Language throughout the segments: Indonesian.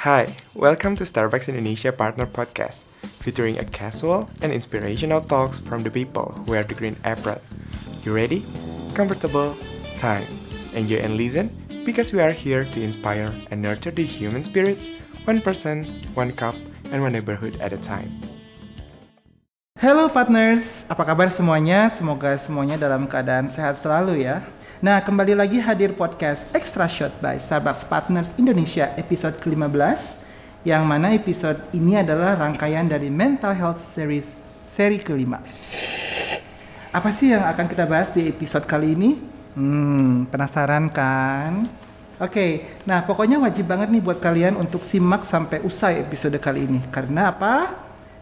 Hi, welcome to Starbucks Indonesia Partner Podcast, featuring a casual and inspirational talks from the people who wear the green apron. You ready? Comfortable? Time. Enjoy and listen because we are here to inspire and nurture the human spirits, one person, one cup, and one neighborhood at a time. Halo partners, apa kabar semuanya? Semoga semuanya dalam keadaan sehat selalu ya. Nah, kembali lagi hadir podcast Extra Shot by Starbucks Partners Indonesia episode ke-15 yang mana episode ini adalah rangkaian dari Mental Health Series seri kelima. Apa sih yang akan kita bahas di episode kali ini? Hmm, penasaran kan? Oke, nah pokoknya wajib banget nih buat kalian untuk simak sampai usai episode kali ini. Karena apa?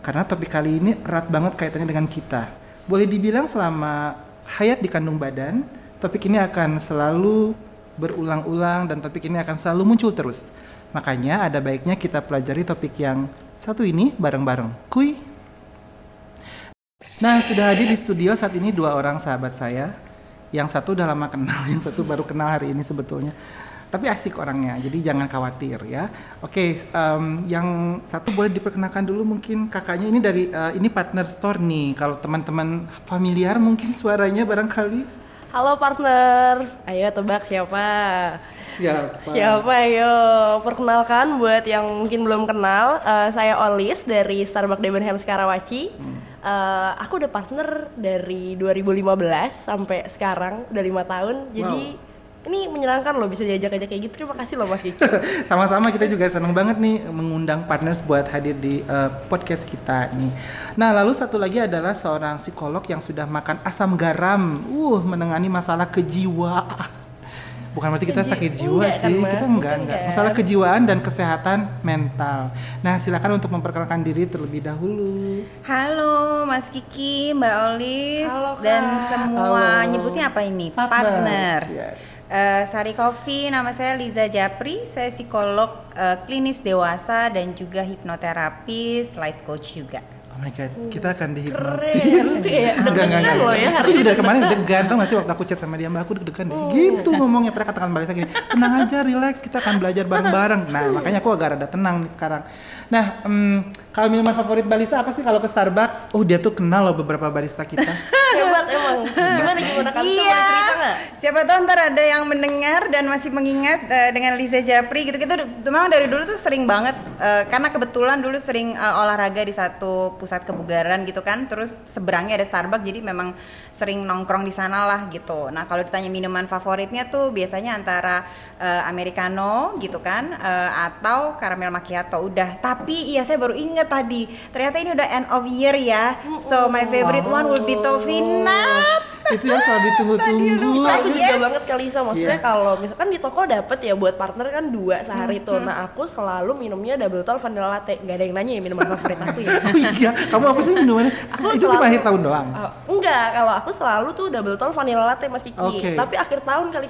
Karena topik kali ini erat banget kaitannya dengan kita. Boleh dibilang selama hayat di kandung badan, topik ini akan selalu berulang-ulang dan topik ini akan selalu muncul terus. Makanya ada baiknya kita pelajari topik yang satu ini bareng-bareng. Kui. Nah, sudah hadir di studio saat ini dua orang sahabat saya. Yang satu udah lama kenal, yang satu baru kenal hari ini sebetulnya. Tapi asik orangnya, jadi jangan khawatir ya. Oke, um, yang satu boleh diperkenalkan dulu mungkin kakaknya ini dari uh, ini partner store nih. Kalau teman-teman familiar mungkin suaranya barangkali. Halo partners, ayo tebak siapa? Siapa? Siapa ayo? Perkenalkan buat yang mungkin belum kenal, uh, saya Olis dari Starbucks Debenhams Karawaci. Hmm. Uh, aku udah partner dari 2015 sampai sekarang, udah lima tahun. Jadi wow ini menyenangkan loh bisa diajak-ajak kayak gitu. Terima kasih loh Mas Kiki. Sama-sama kita juga seneng banget nih mengundang partners buat hadir di uh, podcast kita nih. Nah, lalu satu lagi adalah seorang psikolog yang sudah makan asam garam, uh menangani masalah kejiwaan. Bukan berarti kita sakit jiwa enggak, sih, kan, kita enggak enggak. Masalah kejiwaan dan kesehatan mental. Nah, silakan untuk memperkenalkan diri terlebih dahulu. Halo Mas Kiki, Mbak Olis Halo, dan semua Halo. nyebutnya apa ini? Partners. Partners. Yes. Uh, Sari Coffee, nama saya Liza Japri, saya psikolog uh, klinis dewasa dan juga hipnoterapis, life coach juga. Oh my god, kita akan dihipnotis. Keren. enggak, enggak, enggak. Loh ya, aku juga dari kemarin deg-degan tau gak sih waktu aku chat sama dia, Mbak aku deg-degan deh. Hmm. Gitu ngomongnya, pernah katakan balik lagi, tenang aja, relax, kita akan belajar bareng-bareng. Nah, makanya aku agak rada tenang nih sekarang. Nah, um, kalau minuman favorit Balisa apa sih kalau ke Starbucks? Oh, dia tuh kenal loh beberapa barista kita. Hebat emang. Gimana gimana kan iya. cerita Siapa tahu ntar ada yang mendengar dan masih mengingat uh, dengan Lisa Japri gitu gitu. Memang dari dulu tuh sering banget uh, karena kebetulan dulu sering uh, olahraga di satu pusat kebugaran gitu kan. Terus seberangnya ada Starbucks jadi memang sering nongkrong di sana lah gitu. Nah, kalau ditanya minuman favoritnya tuh biasanya antara uh, americano gitu kan uh, atau caramel macchiato udah. Tapi tapi iya saya baru inget tadi. Ternyata ini udah end of year ya. So my favorite wow. one will be Tovinat itu yang selalu ditunggu-tunggu. Aku juga yes. banget kali Lisa. Maksudnya yeah. kalau misalkan di toko dapet ya buat partner kan dua sehari itu hmm. nah aku selalu minumnya double tall vanilla latte. Nggak ada yang nanya ya minuman favorit aku ya. Oh iya kamu apa sih minumannya? Aku itu cuma akhir tahun doang? Uh, enggak. Kalau aku selalu tuh double tall vanilla latte Mas Kiki. Okay. tapi akhir tahun kali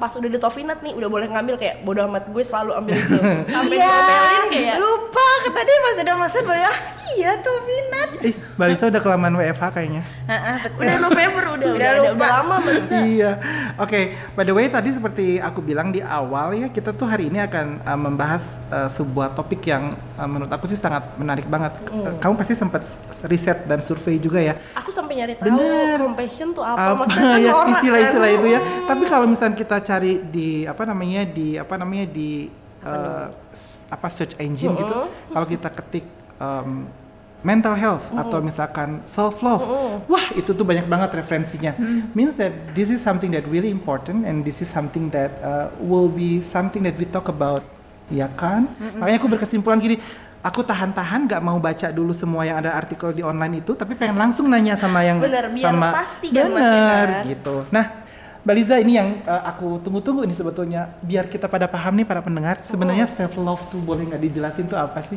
pas udah di Tofinat nih udah boleh ngambil kayak bodo amat gue selalu ambil itu. Sampai yeah, kayak lupa tadi pas udah masuk baru ah iya Tofinat ih Balisa udah kelamaan WFH kayaknya. Uh, uh, betul. udah November udah udah, udah, udah lama iya oke okay. by the way tadi seperti aku bilang di awal ya kita tuh hari ini akan uh, membahas uh, sebuah topik yang uh, menurut aku sih sangat menarik banget mm. kamu pasti sempat riset dan survei juga ya aku sampai nyari tahu Bener. compassion tuh apa uh, maksudnya kan ya, istilah-istilah kan? itu ya mm. tapi kalau misalnya kita cari di apa namanya di apa namanya di uh, apa search engine mm. gitu kalau kita ketik um, mental health mm. atau misalkan self love mm. wah itu tuh banyak banget referensinya mm. means that this is something that really important and this is something that uh, will be something that we talk about ya kan mm makanya aku berkesimpulan gini aku tahan-tahan gak mau baca dulu semua yang ada artikel di online itu tapi pengen langsung nanya sama yang bener, biar sama pasti kan bener gitu nah Mbak Liza ini yang uh, aku tunggu-tunggu ini sebetulnya biar kita pada paham nih para pendengar sebenarnya oh. self love tuh boleh nggak dijelasin tuh apa sih?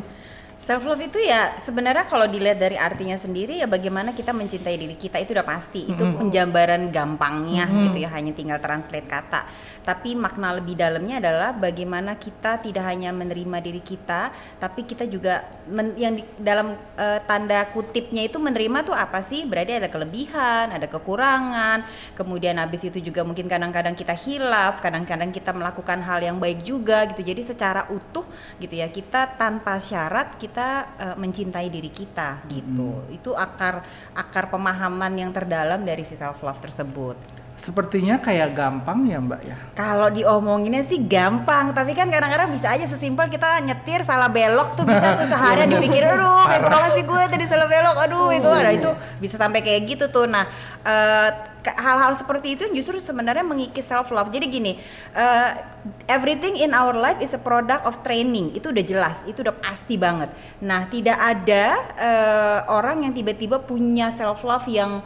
Self love itu ya sebenarnya kalau dilihat dari artinya sendiri ya bagaimana kita mencintai diri kita itu udah pasti. Itu penjabaran gampangnya Mhm. gitu ya hanya tinggal translate kata. Tapi makna lebih dalamnya adalah bagaimana kita tidak hanya menerima diri kita, tapi kita juga men- yang di dalam eh, tanda kutipnya itu menerima tuh apa sih? Berarti ada kelebihan, ada kekurangan. Kemudian habis itu juga mungkin kadang-kadang kita hilaf, kadang-kadang kita melakukan hal yang baik juga gitu. Jadi secara utuh gitu ya kita tanpa syarat kita eh, mencintai diri kita gitu. Itu akar akar pemahaman yang terdalam dari si self love tersebut. Sepertinya kayak gampang ya Mbak ya. Kalau diomonginnya sih gampang, tapi kan kadang-kadang bisa aja sesimpel kita nyetir salah belok tuh bisa tuh seharian dipikir, aduh, bego banget sih gue tadi salah belok, aduh, bego ada itu bisa sampai kayak gitu tuh. Nah, ke- hal-hal seperti itu justru sebenarnya mengikis self love. Jadi gini, eh, everything in our life is a product of training. Itu udah jelas, itu udah pasti banget. Nah, tidak ada eh, orang yang tiba-tiba punya self love yang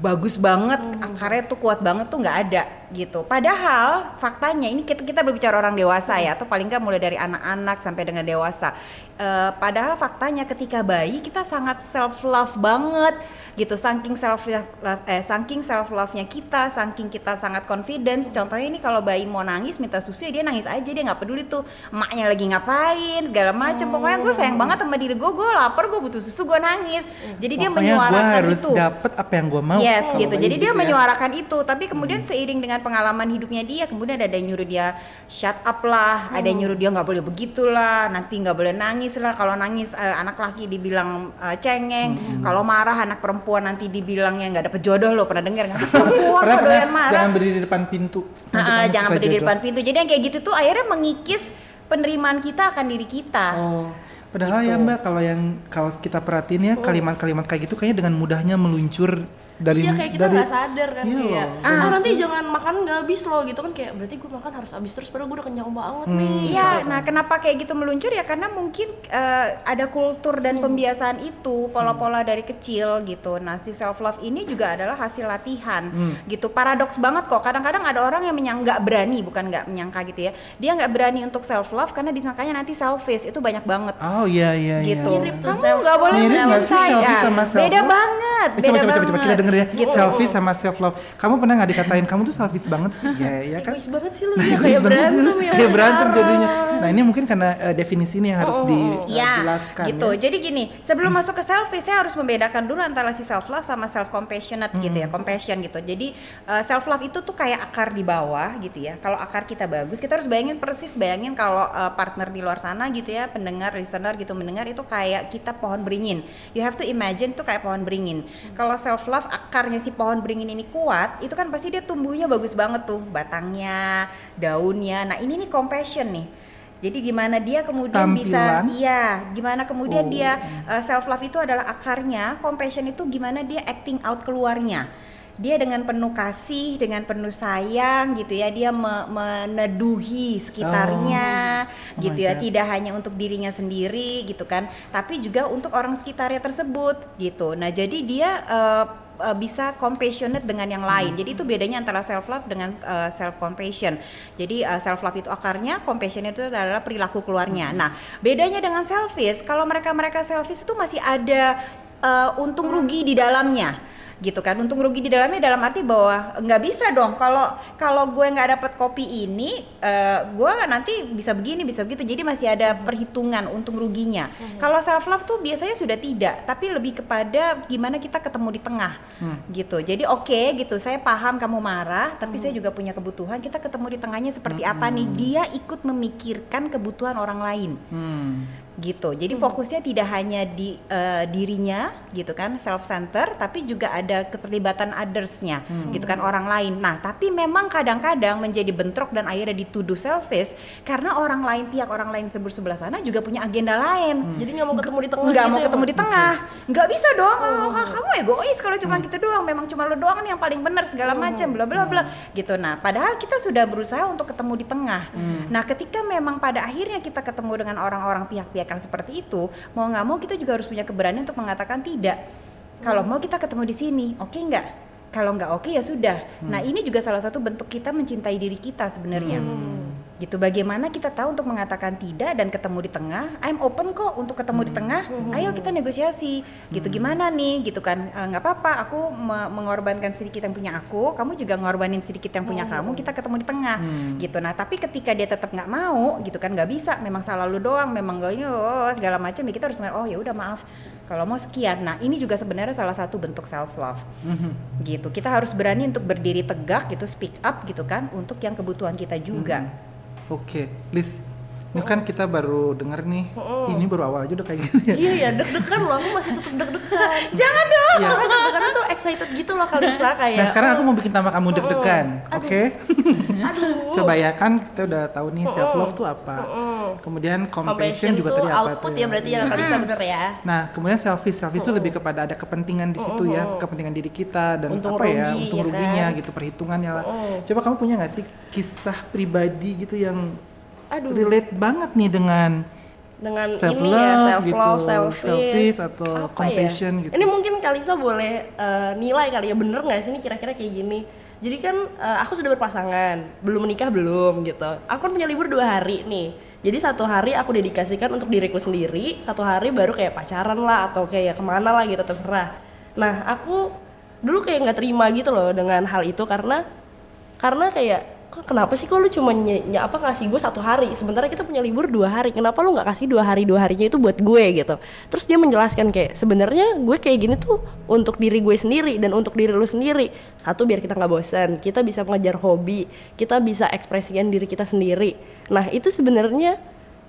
bagus banget akarnya tuh kuat banget tuh nggak ada gitu. Padahal faktanya ini kita kita berbicara orang dewasa ya atau paling nggak mulai dari anak-anak sampai dengan dewasa. Eh, padahal faktanya ketika bayi kita sangat self love banget gitu. Saking self love eh saking self love nya kita saking kita sangat confidence. Contohnya ini kalau bayi mau nangis minta susu ya dia nangis aja dia nggak peduli tuh emaknya lagi ngapain segala macem. Pokoknya gue sayang banget sama diri gue gue lapar gue butuh susu gue nangis. Jadi dia Pokoknya gue menyuarakan harus itu. dapet apa yang gue mau. Yes, gitu. Jadi dia ya. menyuarakan itu, tapi kemudian seiring dengan pengalaman hidupnya dia, kemudian ada yang nyuruh dia shut up lah, ada yang nyuruh dia nggak boleh begitulah, nanti nggak boleh nangis lah. Kalau nangis eh, anak laki dibilang eh, cengeng, kalau marah anak perempuan nanti dibilangnya nggak dapet jodoh lo pernah dengar nggak? Perempuan Pernah, pernah, doyan marah. jangan berdiri di depan pintu. Nanti Ah, kamu jangan berdiri di depan pintu. Jadi yang kayak gitu tuh akhirnya mengikis penerimaan kita akan diri kita. Oh, padahal ya Gitu. Mbak kalau yang kalau kita perhatiin ya kalimat-kalimat kayak gitu kayaknya dengan mudahnya meluncur dari iya kayak kita dari nggak sadar kan Iya kayak loh. ah nanti jangan makan nggak habis loh gitu kan kayak berarti gue makan harus habis terus padahal gue udah kenyang banget Hmm. nih Iya, nah kenapa kayak gitu meluncur ya karena mungkin eh, ada kultur dan pembiasaan itu pola-pola dari kecil gitu. Nah si self love ini juga adalah hasil latihan Hmm. gitu. Paradoks banget kok. Kadang-kadang ada orang yang menyang nggak berani, bukan nggak menyangka gitu ya. Dia nggak berani untuk self love karena disangkanya nanti selfish. Itu banyak banget. Oh iya iya iya. gitu. Mirip tuh Kamu self- nggak boleh mencintai. Ya, sama self Beda banget, Eh, beda coba, coba, coba, coba kita denger ya. Gitu. Selfie sama self love. Kamu pernah nggak dikatain kamu tuh selfish banget sih? Ya, ya kan? egois banget sih lu Nah, ya egois kayak banget sih lu. berantem ya Kayak berantem jadinya. Nah, ini mungkin karena eh, definisi ini yang harus Oh, oh, oh. Ya, dijelaskan. gitu. ya. Jadi gini, sebelum masuk ke selfish, saya harus membedakan dulu antara si self love sama self compassionate gitu ya, compassion gitu. Jadi self love itu tuh kayak akar di bawah gitu ya. Kalau akar kita bagus, kita harus bayangin persis bayangin kalau eh, partner di luar sana gitu ya, pendengar, listener gitu mendengar itu kayak kita pohon beringin. You have to imagine tuh kayak pohon beringin. Kalau self love akarnya si pohon beringin ini kuat, itu kan pasti dia tumbuhnya bagus banget tuh, batangnya, daunnya. Nah, ini nih compassion nih. Jadi gimana dia kemudian bisa Tampilan? iya, gimana kemudian Oh. dia self love itu adalah akarnya, compassion itu gimana dia acting out keluarnya. Dia dengan penuh kasih, dengan penuh sayang gitu ya, dia me- meneduhi sekitarnya Oh. Oh gitu ya, God. tidak hanya untuk dirinya sendiri gitu kan, tapi juga untuk orang sekitarnya tersebut gitu. Nah, jadi dia eh, eh, bisa compassionate dengan yang lain. Jadi itu bedanya antara self love dengan self compassion. Jadi self love itu akarnya, compassion itu adalah perilaku keluarnya. Nah, bedanya dengan selfish, kalau mereka-mereka selfish itu masih ada eh, untung rugi di dalamnya gitu kan. Untung rugi di dalamnya dalam arti bahwa nggak bisa dong. Kalau kalau gue nggak dapat kopi ini eh, gue nanti bisa begini bisa begitu. Jadi masih ada perhitungan untung ruginya. Kalau self love tuh biasanya sudah tidak tapi lebih kepada gimana kita ketemu di tengah Hmm. gitu. Jadi oke gitu saya paham kamu marah tapi saya juga punya kebutuhan kita ketemu di tengahnya seperti apa nih? Dia ikut memikirkan kebutuhan orang lain. Hmm. Gitu. Jadi fokusnya tidak hanya di eh, dirinya gitu kan self center tapi juga ada keterlibatan othersnya gitu kan orang lain. Nah, tapi memang kadang-kadang menjadi bentrok dan akhirnya dituduh selfish karena orang lain pihak orang lain sebelah sebelah sana juga punya agenda lain. jadi nggak mau ketemu di tengah Nggak gitu mau ya, ketemu di tengah, nggak bisa dong. Oh, kamu egois kalau cuma gitu doang. Memang cuma lo doang nih yang paling benar segala macam, bla bla bla. Gitu. Nah, padahal kita sudah berusaha untuk ketemu di tengah. Nah, ketika memang pada akhirnya kita ketemu dengan orang-orang pihak-pihak yang seperti itu, mau nggak mau kita juga harus punya keberanian untuk mengatakan tidak. Kalau mau kita ketemu di sini, oke nggak? Kalau nggak oke ya sudah. Nah, ini juga salah satu bentuk kita mencintai diri kita sebenarnya. Gitu bagaimana kita tahu untuk mengatakan tidak dan ketemu di tengah? I'm open kok untuk ketemu di tengah. Ayo kita negosiasi. Gitu gimana nih? Gitu kan. "Eh, nggak apa-apa aku me- mengorbankan sedikit yang punya aku kamu juga ngorbanin sedikit yang punya kamu kita ketemu di tengah. Hmm. gitu. Nah tapi ketika dia tetap nggak mau gitu kan nggak bisa. Memang salah lu doang memang gak ini oh, segala macam ya kita harus oh ya udah maaf. Kalau mau sekian. Nah ini juga sebenarnya salah satu bentuk self love Mhm. gitu. Kita harus berani untuk berdiri tegak gitu speak up gitu kan untuk yang kebutuhan kita juga Oke, Liz. Ini kan kita baru denger nih. Mm-mm. Ini baru awal aja udah kayak gini ya. Iya ya deg-degan loh, aku masih tetap deg-degan. jangan dong Iya. Soalnya deg-degan tuh excited gitu loh Kalisa kayak. Nah, sekarang aku mau bikin tambah kamu deg-degan. Aduh. Oke. Aduh. Coba ya kan kita udah tahu nih self love tuh apa. Mm-mm. Kemudian compassion Compassion juga tuh tadi apa output tuh ya berarti ya Kalisa bener ya. Nah, kemudian selfish, selfish itu lebih kepada ada kepentingan di situ ya, kepentingan diri kita dan Untung apa ya, rugi, untung ya ruginya kan? gitu, perhitungannya lah. Coba kamu punya nggak sih kisah pribadi gitu yang Aduh. relate banget nih dengan dengan Self ini ya love self love, gitu, selfish, selfish atau Apa compassion ya? gitu. Ini mungkin Kalisa boleh eh, nilai kali ya bener nggak sih ini kira-kira kayak gini. Jadi kan eh, aku sudah berpasangan, belum menikah belum gitu. Aku kan punya libur dua hari nih. Jadi satu hari aku dedikasikan untuk diriku sendiri, satu hari baru kayak pacaran lah atau kayak ke mana lah gitu terserah. Nah aku dulu kayak nggak terima gitu loh dengan hal itu karena karena kayak kok kenapa sih? Kok lu cuma nye, nye- apa kasih gue satu hari? Sementara kita punya libur dua hari. Kenapa lu nggak kasih dua hari dua harinya itu buat gue gitu? Terus dia menjelaskan kayak sebenarnya gue kayak gini tuh untuk diri gue sendiri dan untuk diri lu sendiri. Satu biar kita nggak bosan kita bisa mengejar hobi. Kita bisa ekspresikan diri kita sendiri. Nah itu sebenarnya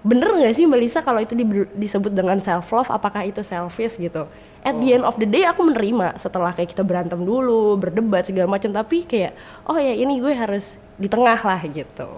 bener nggak sih mbak Lisa kalau itu di- disebut dengan self love apakah itu selfish gitu? At the end of the day aku menerima setelah kayak kita berantem dulu berdebat segala macam tapi kayak oh ya ini gue harus di tengah lah gitu.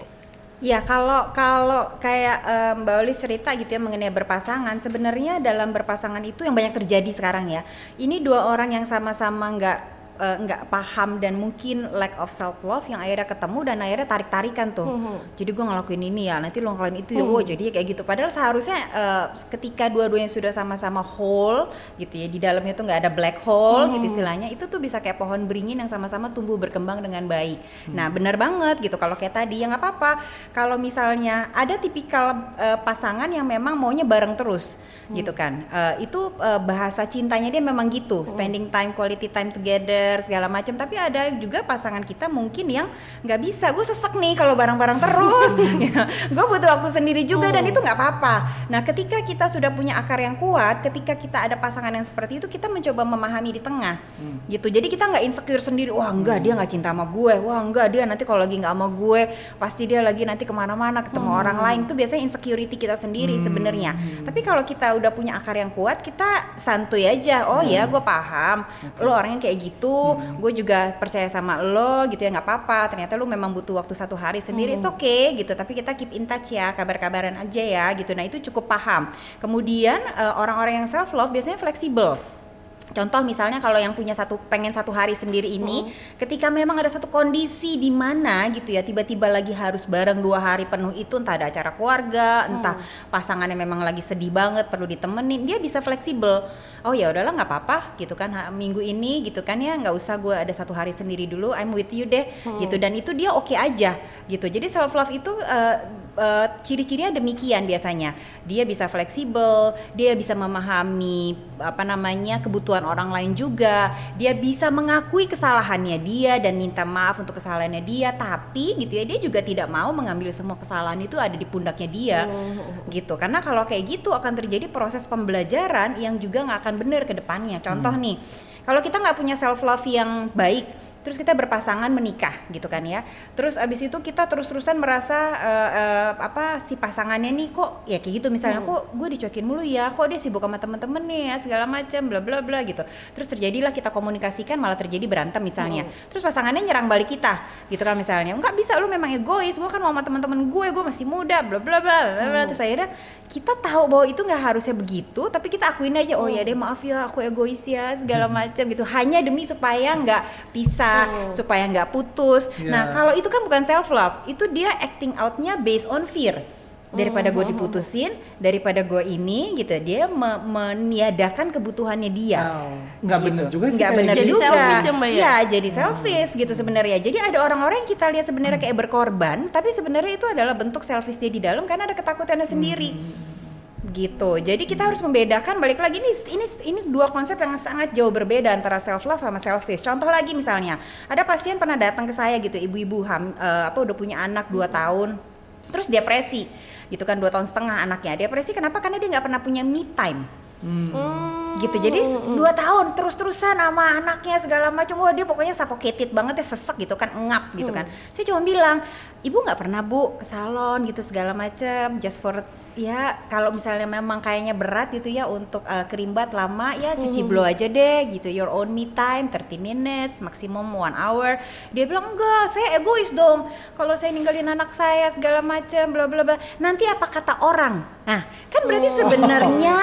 Ya kalau kalau kayak eh, Mbak Oli cerita gitu ya mengenai berpasangan, sebenarnya dalam berpasangan itu yang banyak terjadi sekarang ya. Ini dua orang yang sama-sama nggak nggak paham dan mungkin lack of self love yang akhirnya ketemu dan akhirnya tarik tarikan tuh. Mhm. Jadi gue ngelakuin ini ya, nanti lo ngelakuin itu ya, wow, jadi kayak gitu. Padahal seharusnya eh, ketika dua-duanya sudah sama-sama whole gitu ya, di dalamnya tuh nggak ada black hole gitu istilahnya, itu tuh bisa kayak pohon beringin yang sama-sama tumbuh berkembang dengan baik. Nah benar banget gitu. Kalau kayak tadi ya nggak apa-apa. Kalau misalnya ada tipikal eh, pasangan yang memang maunya bareng terus gitu kan, Eh, itu eh, bahasa cintanya dia memang gitu, spending time, quality time together segala macam. Tapi ada juga pasangan kita mungkin yang nggak bisa. Gue sesek nih kalau bareng-bareng terus. gue butuh waktu sendiri juga dan itu nggak apa-apa. Nah, ketika kita sudah punya akar yang kuat, ketika kita ada pasangan yang seperti itu, kita mencoba memahami di tengah, gitu. Jadi kita nggak insecure sendiri. Wah, enggak dia nggak cinta sama gue. Wah, enggak dia nanti kalau lagi nggak sama gue, pasti dia lagi nanti ke mana-mana ketemu orang lain. Itu biasanya insecurity kita sendiri sebenarnya. Tapi kalau kita udah punya akar yang kuat, kita santuy aja. Oh ya, gue paham. Lo orangnya kayak gitu. Gue juga percaya sama lo, gitu ya nggak apa-apa. Ternyata lo memang butuh waktu satu hari sendiri. It's okay gitu. Tapi kita keep in touch ya, kabar-kabaran aja ya, gitu. Nah itu cukup paham. Kemudian eh, orang-orang yang self love biasanya fleksibel. Contoh misalnya kalau yang punya satu pengen satu hari sendiri ini, ketika memang ada satu kondisi di mana gitu ya tiba-tiba lagi harus bareng dua hari penuh itu entah ada acara keluarga, entah pasangannya memang lagi sedih banget perlu ditemenin, dia bisa fleksibel. Oh ya udahlah nggak apa-apa gitu kan minggu ini gitu kan ya nggak usah gue ada satu hari sendiri dulu, I'm with you deh gitu dan itu dia oke aja gitu. Jadi self love itu eh, eh, ciri-cirinya demikian biasanya. Dia bisa fleksibel, dia bisa memahami apa namanya kebutuhan orang lain juga. Dia bisa mengakui kesalahannya dia dan minta maaf untuk kesalahannya dia, tapi gitu ya dia juga tidak mau mengambil semua kesalahan itu ada di pundaknya dia. Gitu. Karena kalau kayak gitu akan terjadi proses pembelajaran yang juga nggak akan benar ke depannya. Contoh nih, kalau kita nggak punya self love yang baik, terus kita berpasangan menikah gitu kan ya. Terus abis itu kita terus-terusan merasa eh, eh, apa si pasangannya nih kok ya kayak gitu misalnya kok gue dicuekin mulu ya kok dia sibuk sama temen-temen nih ya segala macam bla bla bla gitu. Terus terjadilah kita komunikasikan malah terjadi berantem misalnya. Terus pasangannya nyerang balik kita gitu kan misalnya. Nggak bisa lu memang egois gue kan mau sama temen-temen gue gue masih muda bla bla bla bla bla terus akhirnya kita tahu bahwa itu nggak harusnya begitu tapi kita akuin aja oh ya deh maaf ya aku egois ya segala macam gitu. Hanya demi supaya nggak pisah supaya nggak putus. Ya. nah kalau itu kan bukan self love itu dia acting outnya based on fear. Daripada gue diputusin daripada gue ini gitu dia me- meniadakan kebutuhannya dia. Oh, nggak Gitu. bener juga sih nggak Jadi gitu. juga. Selfish ya, Mbak, jadi selfish gitu sebenarnya. Jadi ada orang-orang yang kita lihat sebenarnya kayak berkorban tapi sebenarnya itu adalah bentuk selfish dia di dalam karena ada ketakutannya sendiri gitu. Jadi kita harus membedakan balik lagi ini ini ini dua konsep yang sangat jauh berbeda antara self love sama selfish. Contoh lagi misalnya ada pasien pernah datang ke saya gitu ibu-ibu ham eh, apa udah punya anak 2 tahun terus depresi. Gitu kan dua tahun setengah anaknya. Depresi kenapa? Karena dia nggak pernah punya me time. Hmm. gitu. Jadi dua tahun terus-terusan sama anaknya segala macam. Wah dia pokoknya suffocated banget ya sesek gitu kan ngap gitu kan. Saya cuma bilang ibu nggak pernah bu ke salon gitu segala macam just for ya kalau misalnya memang kayaknya berat gitu ya untuk uh, kerimbat lama ya cuci blow aja deh gitu. Your own me time 30 minutes maksimum one hour. Dia bilang enggak saya egois dong. Kalau saya ninggalin anak saya segala macam bla bla bla. Nanti apa kata orang? Nah kan berarti sebenarnya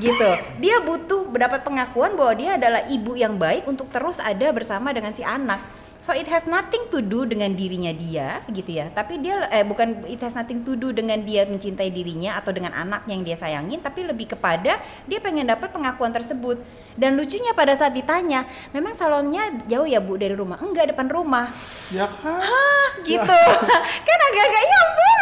gitu dia butuh mendapat pengakuan bahwa dia adalah ibu yang baik untuk terus ada bersama dengan si anak so it has nothing to do dengan dirinya dia gitu ya. Tapi dia eh bukan it has nothing to do dengan dia mencintai dirinya atau dengan anak yang dia sayangin tapi lebih kepada dia pengen dapat pengakuan tersebut. Dan lucunya pada saat ditanya memang salonnya jauh ya bu dari rumah? Enggak depan rumah. Ya kan? Hah, gitu? Kan agak-agak ya ampun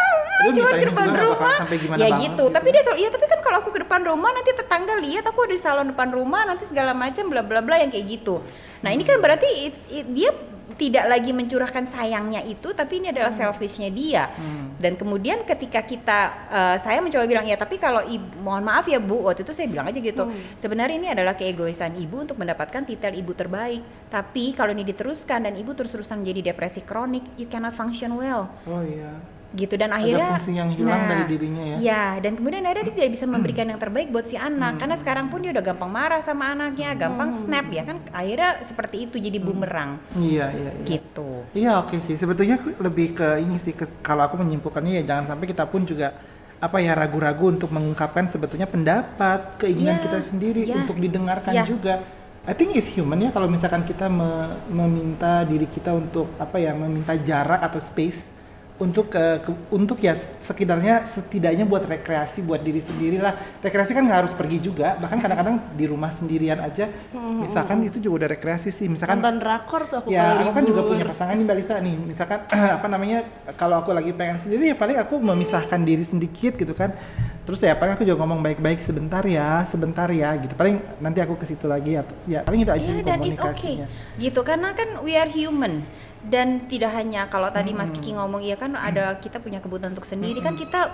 cuma ini depan rumah. sampai gimana ya banget gitu. gitu. tapi dia selalu iya tapi kan kalau aku ke depan rumah nanti tetangga lihat aku ada di salon depan rumah nanti segala macam bla bla bla yang kayak gitu. Nah ini kan berarti it's- it- dia tidak lagi mencurahkan sayangnya itu tapi ini adalah selfishnya dia. Hmm. dan kemudian ketika kita eh, saya mencoba bilang ya tapi kalau ibu mohon maaf ya bu waktu itu saya bilang aja gitu. Sebenarnya ini adalah keegoisan ibu untuk mendapatkan titel ibu terbaik. Tapi kalau ini diteruskan dan ibu terus-terusan menjadi depresi kronik you cannot function well. Oh iya. Gitu. Dan Ada akhirnya fungsi yang hilang dari dirinya ya. ya dan kemudian akhirnya dia tidak bisa memberikan yang terbaik buat si anak. Karena sekarang pun dia udah gampang marah sama anaknya gampang snap ya kan. Akhirnya seperti itu jadi bumerang. Iya, iya, iya. gitu. Iya oke sih. Sebetulnya lebih ke ini sih ke- kalau aku menyimpulkannya ya jangan sampai kita pun juga apa ya ragu-ragu untuk mengungkapkan sebetulnya pendapat keinginan Ya, kita sendiri ya. untuk didengarkan Ya. juga. I think it's human ya kalau misalkan kita me- meminta diri kita untuk apa ya meminta jarak atau space untuk ke, ke- untuk ya sekitarnya setidaknya buat rekreasi buat diri sendiri lah. Rekreasi kan nggak harus pergi juga bahkan kadang-kadang di rumah sendirian aja. Misalkan itu juga udah rekreasi sih misalkan Nonton drakor tuh aku ya aku kan juga punya pasangan nih mbak Lisa nih. Misalkan apa namanya kalau aku lagi pengen sendiri ya paling aku memisahkan diri sedikit gitu kan. Terus ya paling aku juga ngomong baik-baik sebentar ya sebentar ya gitu. Paling nanti aku ke situ lagi atau ya paling itu aja ya sih dan it's okay. komunikasinya. Gitu karena kan we are human dan tidak hanya kalau tadi Mas Kiki ngomong ya kan ada kita punya kebutuhan untuk sendiri. Kan kita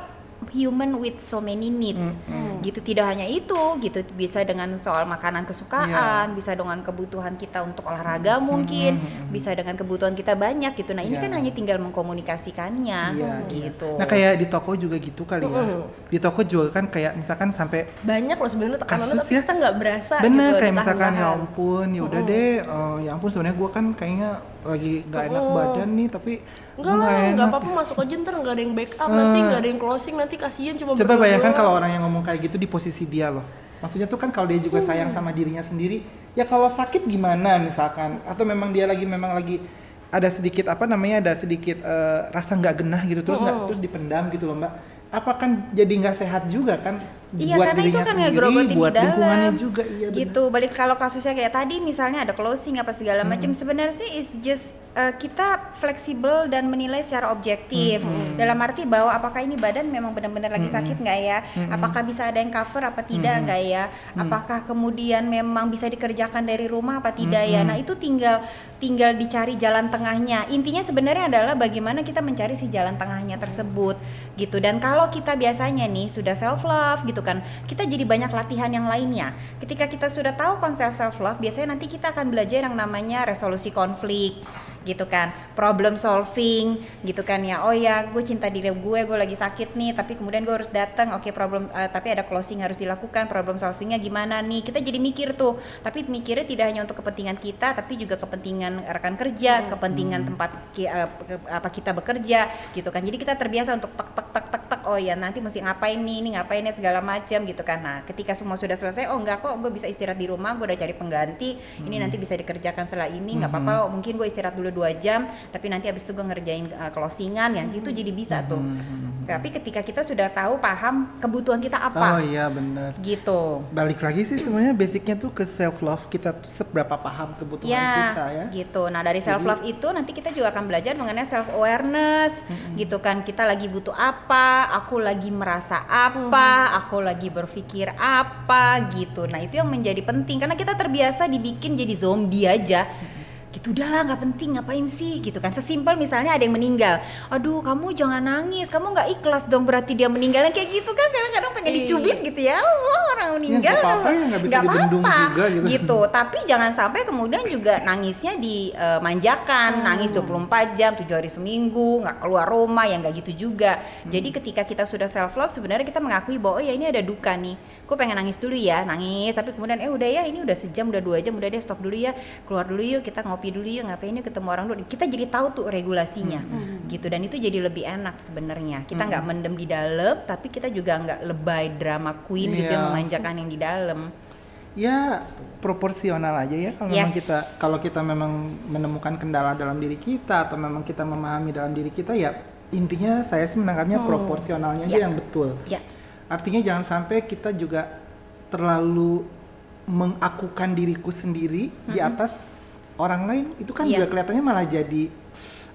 human with so many needs gitu tidak hanya itu gitu bisa dengan soal makanan kesukaan bisa dengan kebutuhan kita untuk olahraga mungkin bisa dengan kebutuhan kita banyak gitu nah ini Iya. kan hanya tinggal mengkomunikasikannya Iya, iya. gitu Nah kayak di toko juga gitu kali ya. Di toko juga kan kayak misalkan sampai banyak loh sebenarnya Kasus tapi ya. kita nggak berasa bener gitu, kayak misalkan ya ampun ya udah deh eh, ya ampun sebenarnya gue kan kayaknya lagi nggak enak Mm-mm. badan nih tapi Enggak lah, nggak nggak enak. apa-apa masuk aja ntar nggak ada yang backup nanti Eh. nggak ada yang closing nanti kasihan cuma Coba berdua bayangkan kalau orang yang ngomong kayak gitu di posisi dia loh. Maksudnya tuh kan kalau dia juga sayang sama dirinya sendiri, ya kalau sakit gimana misalkan atau memang dia lagi memang lagi ada sedikit apa namanya ada sedikit eh, rasa nggak genah gitu terus nggak Mm. terus dipendam gitu loh mbak. Apa kan jadi nggak sehat juga kan Iya buat karena itu dirinya kan sendiri, buat di dalam. lingkungannya juga iya benar. gitu. Balik kalau kasusnya kayak tadi misalnya ada closing apa segala Hmm. macam sebenarnya sih is just uh, kita fleksibel dan menilai secara objektif. Hmm. Dalam arti bahwa apakah ini badan memang benar-benar lagi sakit nggak ya? Hmm. Apakah bisa ada yang cover apa tidak nggak ya? Apakah kemudian memang bisa dikerjakan dari rumah apa tidak ya? Hmm. Nah, itu tinggal tinggal dicari jalan tengahnya. Intinya sebenarnya adalah bagaimana kita mencari si jalan tengahnya tersebut gitu. Dan kalau kita biasanya nih sudah self love gitu kan, kita jadi banyak latihan yang lainnya. Ketika kita sudah tahu konsep self love, biasanya nanti kita akan belajar yang namanya resolusi konflik gitu kan. Problem solving gitu kan ya. Oh ya gue cinta diri gue gue lagi sakit nih tapi kemudian gue harus datang oke problem eh, tapi ada closing harus dilakukan problem solvingnya gimana nih? Kita jadi mikir tuh. Tapi mikirnya tidak hanya untuk kepentingan kita tapi juga kepentingan rekan kerja kepentingan tempat ki- eh, ke- apa kita bekerja gitu kan. Jadi kita terbiasa untuk tek tek tek tek tek oh ya nanti mesti ngapain nih ini ngapain nih segala macam gitu kan. Nah ketika semua sudah selesai oh enggak kok gue bisa istirahat di rumah gue udah cari pengganti ini nanti bisa dikerjakan setelah ini nggak apa-apa oh, mungkin gue istirahat dulu dua jam tapi nanti abis itu gue ngerjain uh, closingan ya itu jadi bisa tuh Tapi ketika kita sudah tahu paham kebutuhan kita apa, Oh iya benar. gitu. Balik lagi sih sebenarnya basicnya tuh ke self love kita seberapa paham kebutuhan Ya, kita ya. gitu. Nah dari self love itu nanti kita juga akan belajar mengenai self awareness, gitu kan. Kita lagi butuh apa, aku lagi merasa apa, aku lagi berpikir apa, gitu. Nah itu yang menjadi penting karena kita terbiasa dibikin jadi zombie aja. Gitu udahlah nggak penting ngapain sih? Gitu kan. Sesimpel misalnya ada yang meninggal. Aduh kamu jangan nangis kamu nggak ikhlas dong berarti dia meninggal. Yang kayak gitu kan kadang-kadang pengen Iya. dicubit gitu ya. Oh, orang meninggal nggak apa-apa ya, nggak bisa nggak dibendung apa-apa, juga gitu. gitu. Tapi jangan sampai kemudian juga nangisnya dimanjakan Hmm. nangis 24 jam 7 hari seminggu nggak keluar rumah ya nggak gitu juga. Hmm. jadi ketika kita sudah self love sebenarnya kita mengakui bahwa oh ya ini ada duka nih. Gue pengen nangis dulu ya. Nangis tapi kemudian eh udah ya ini udah sejam udah dua jam udah deh stop dulu ya. Keluar dulu yuk kita ngopi dulu yuk ngapain yuk ketemu orang dulu. Kita jadi tahu tuh regulasinya. Hmm. gitu dan itu jadi lebih enak sebenarnya. Kita nggak mendem di dalam tapi kita juga nggak lebay drama queen gitu yang memanjakan yang di dalam. Ya proporsional aja ya kalau memang Yes. kita kalau kita memang menemukan kendala dalam diri kita atau memang kita memahami dalam diri kita ya intinya saya sih menangkapnya proporsionalnya aja Ya. yang betul. Ya. Artinya jangan sampai kita juga terlalu mengakukan diriku sendiri di atas orang lain itu kan Iya. juga kelihatannya malah jadi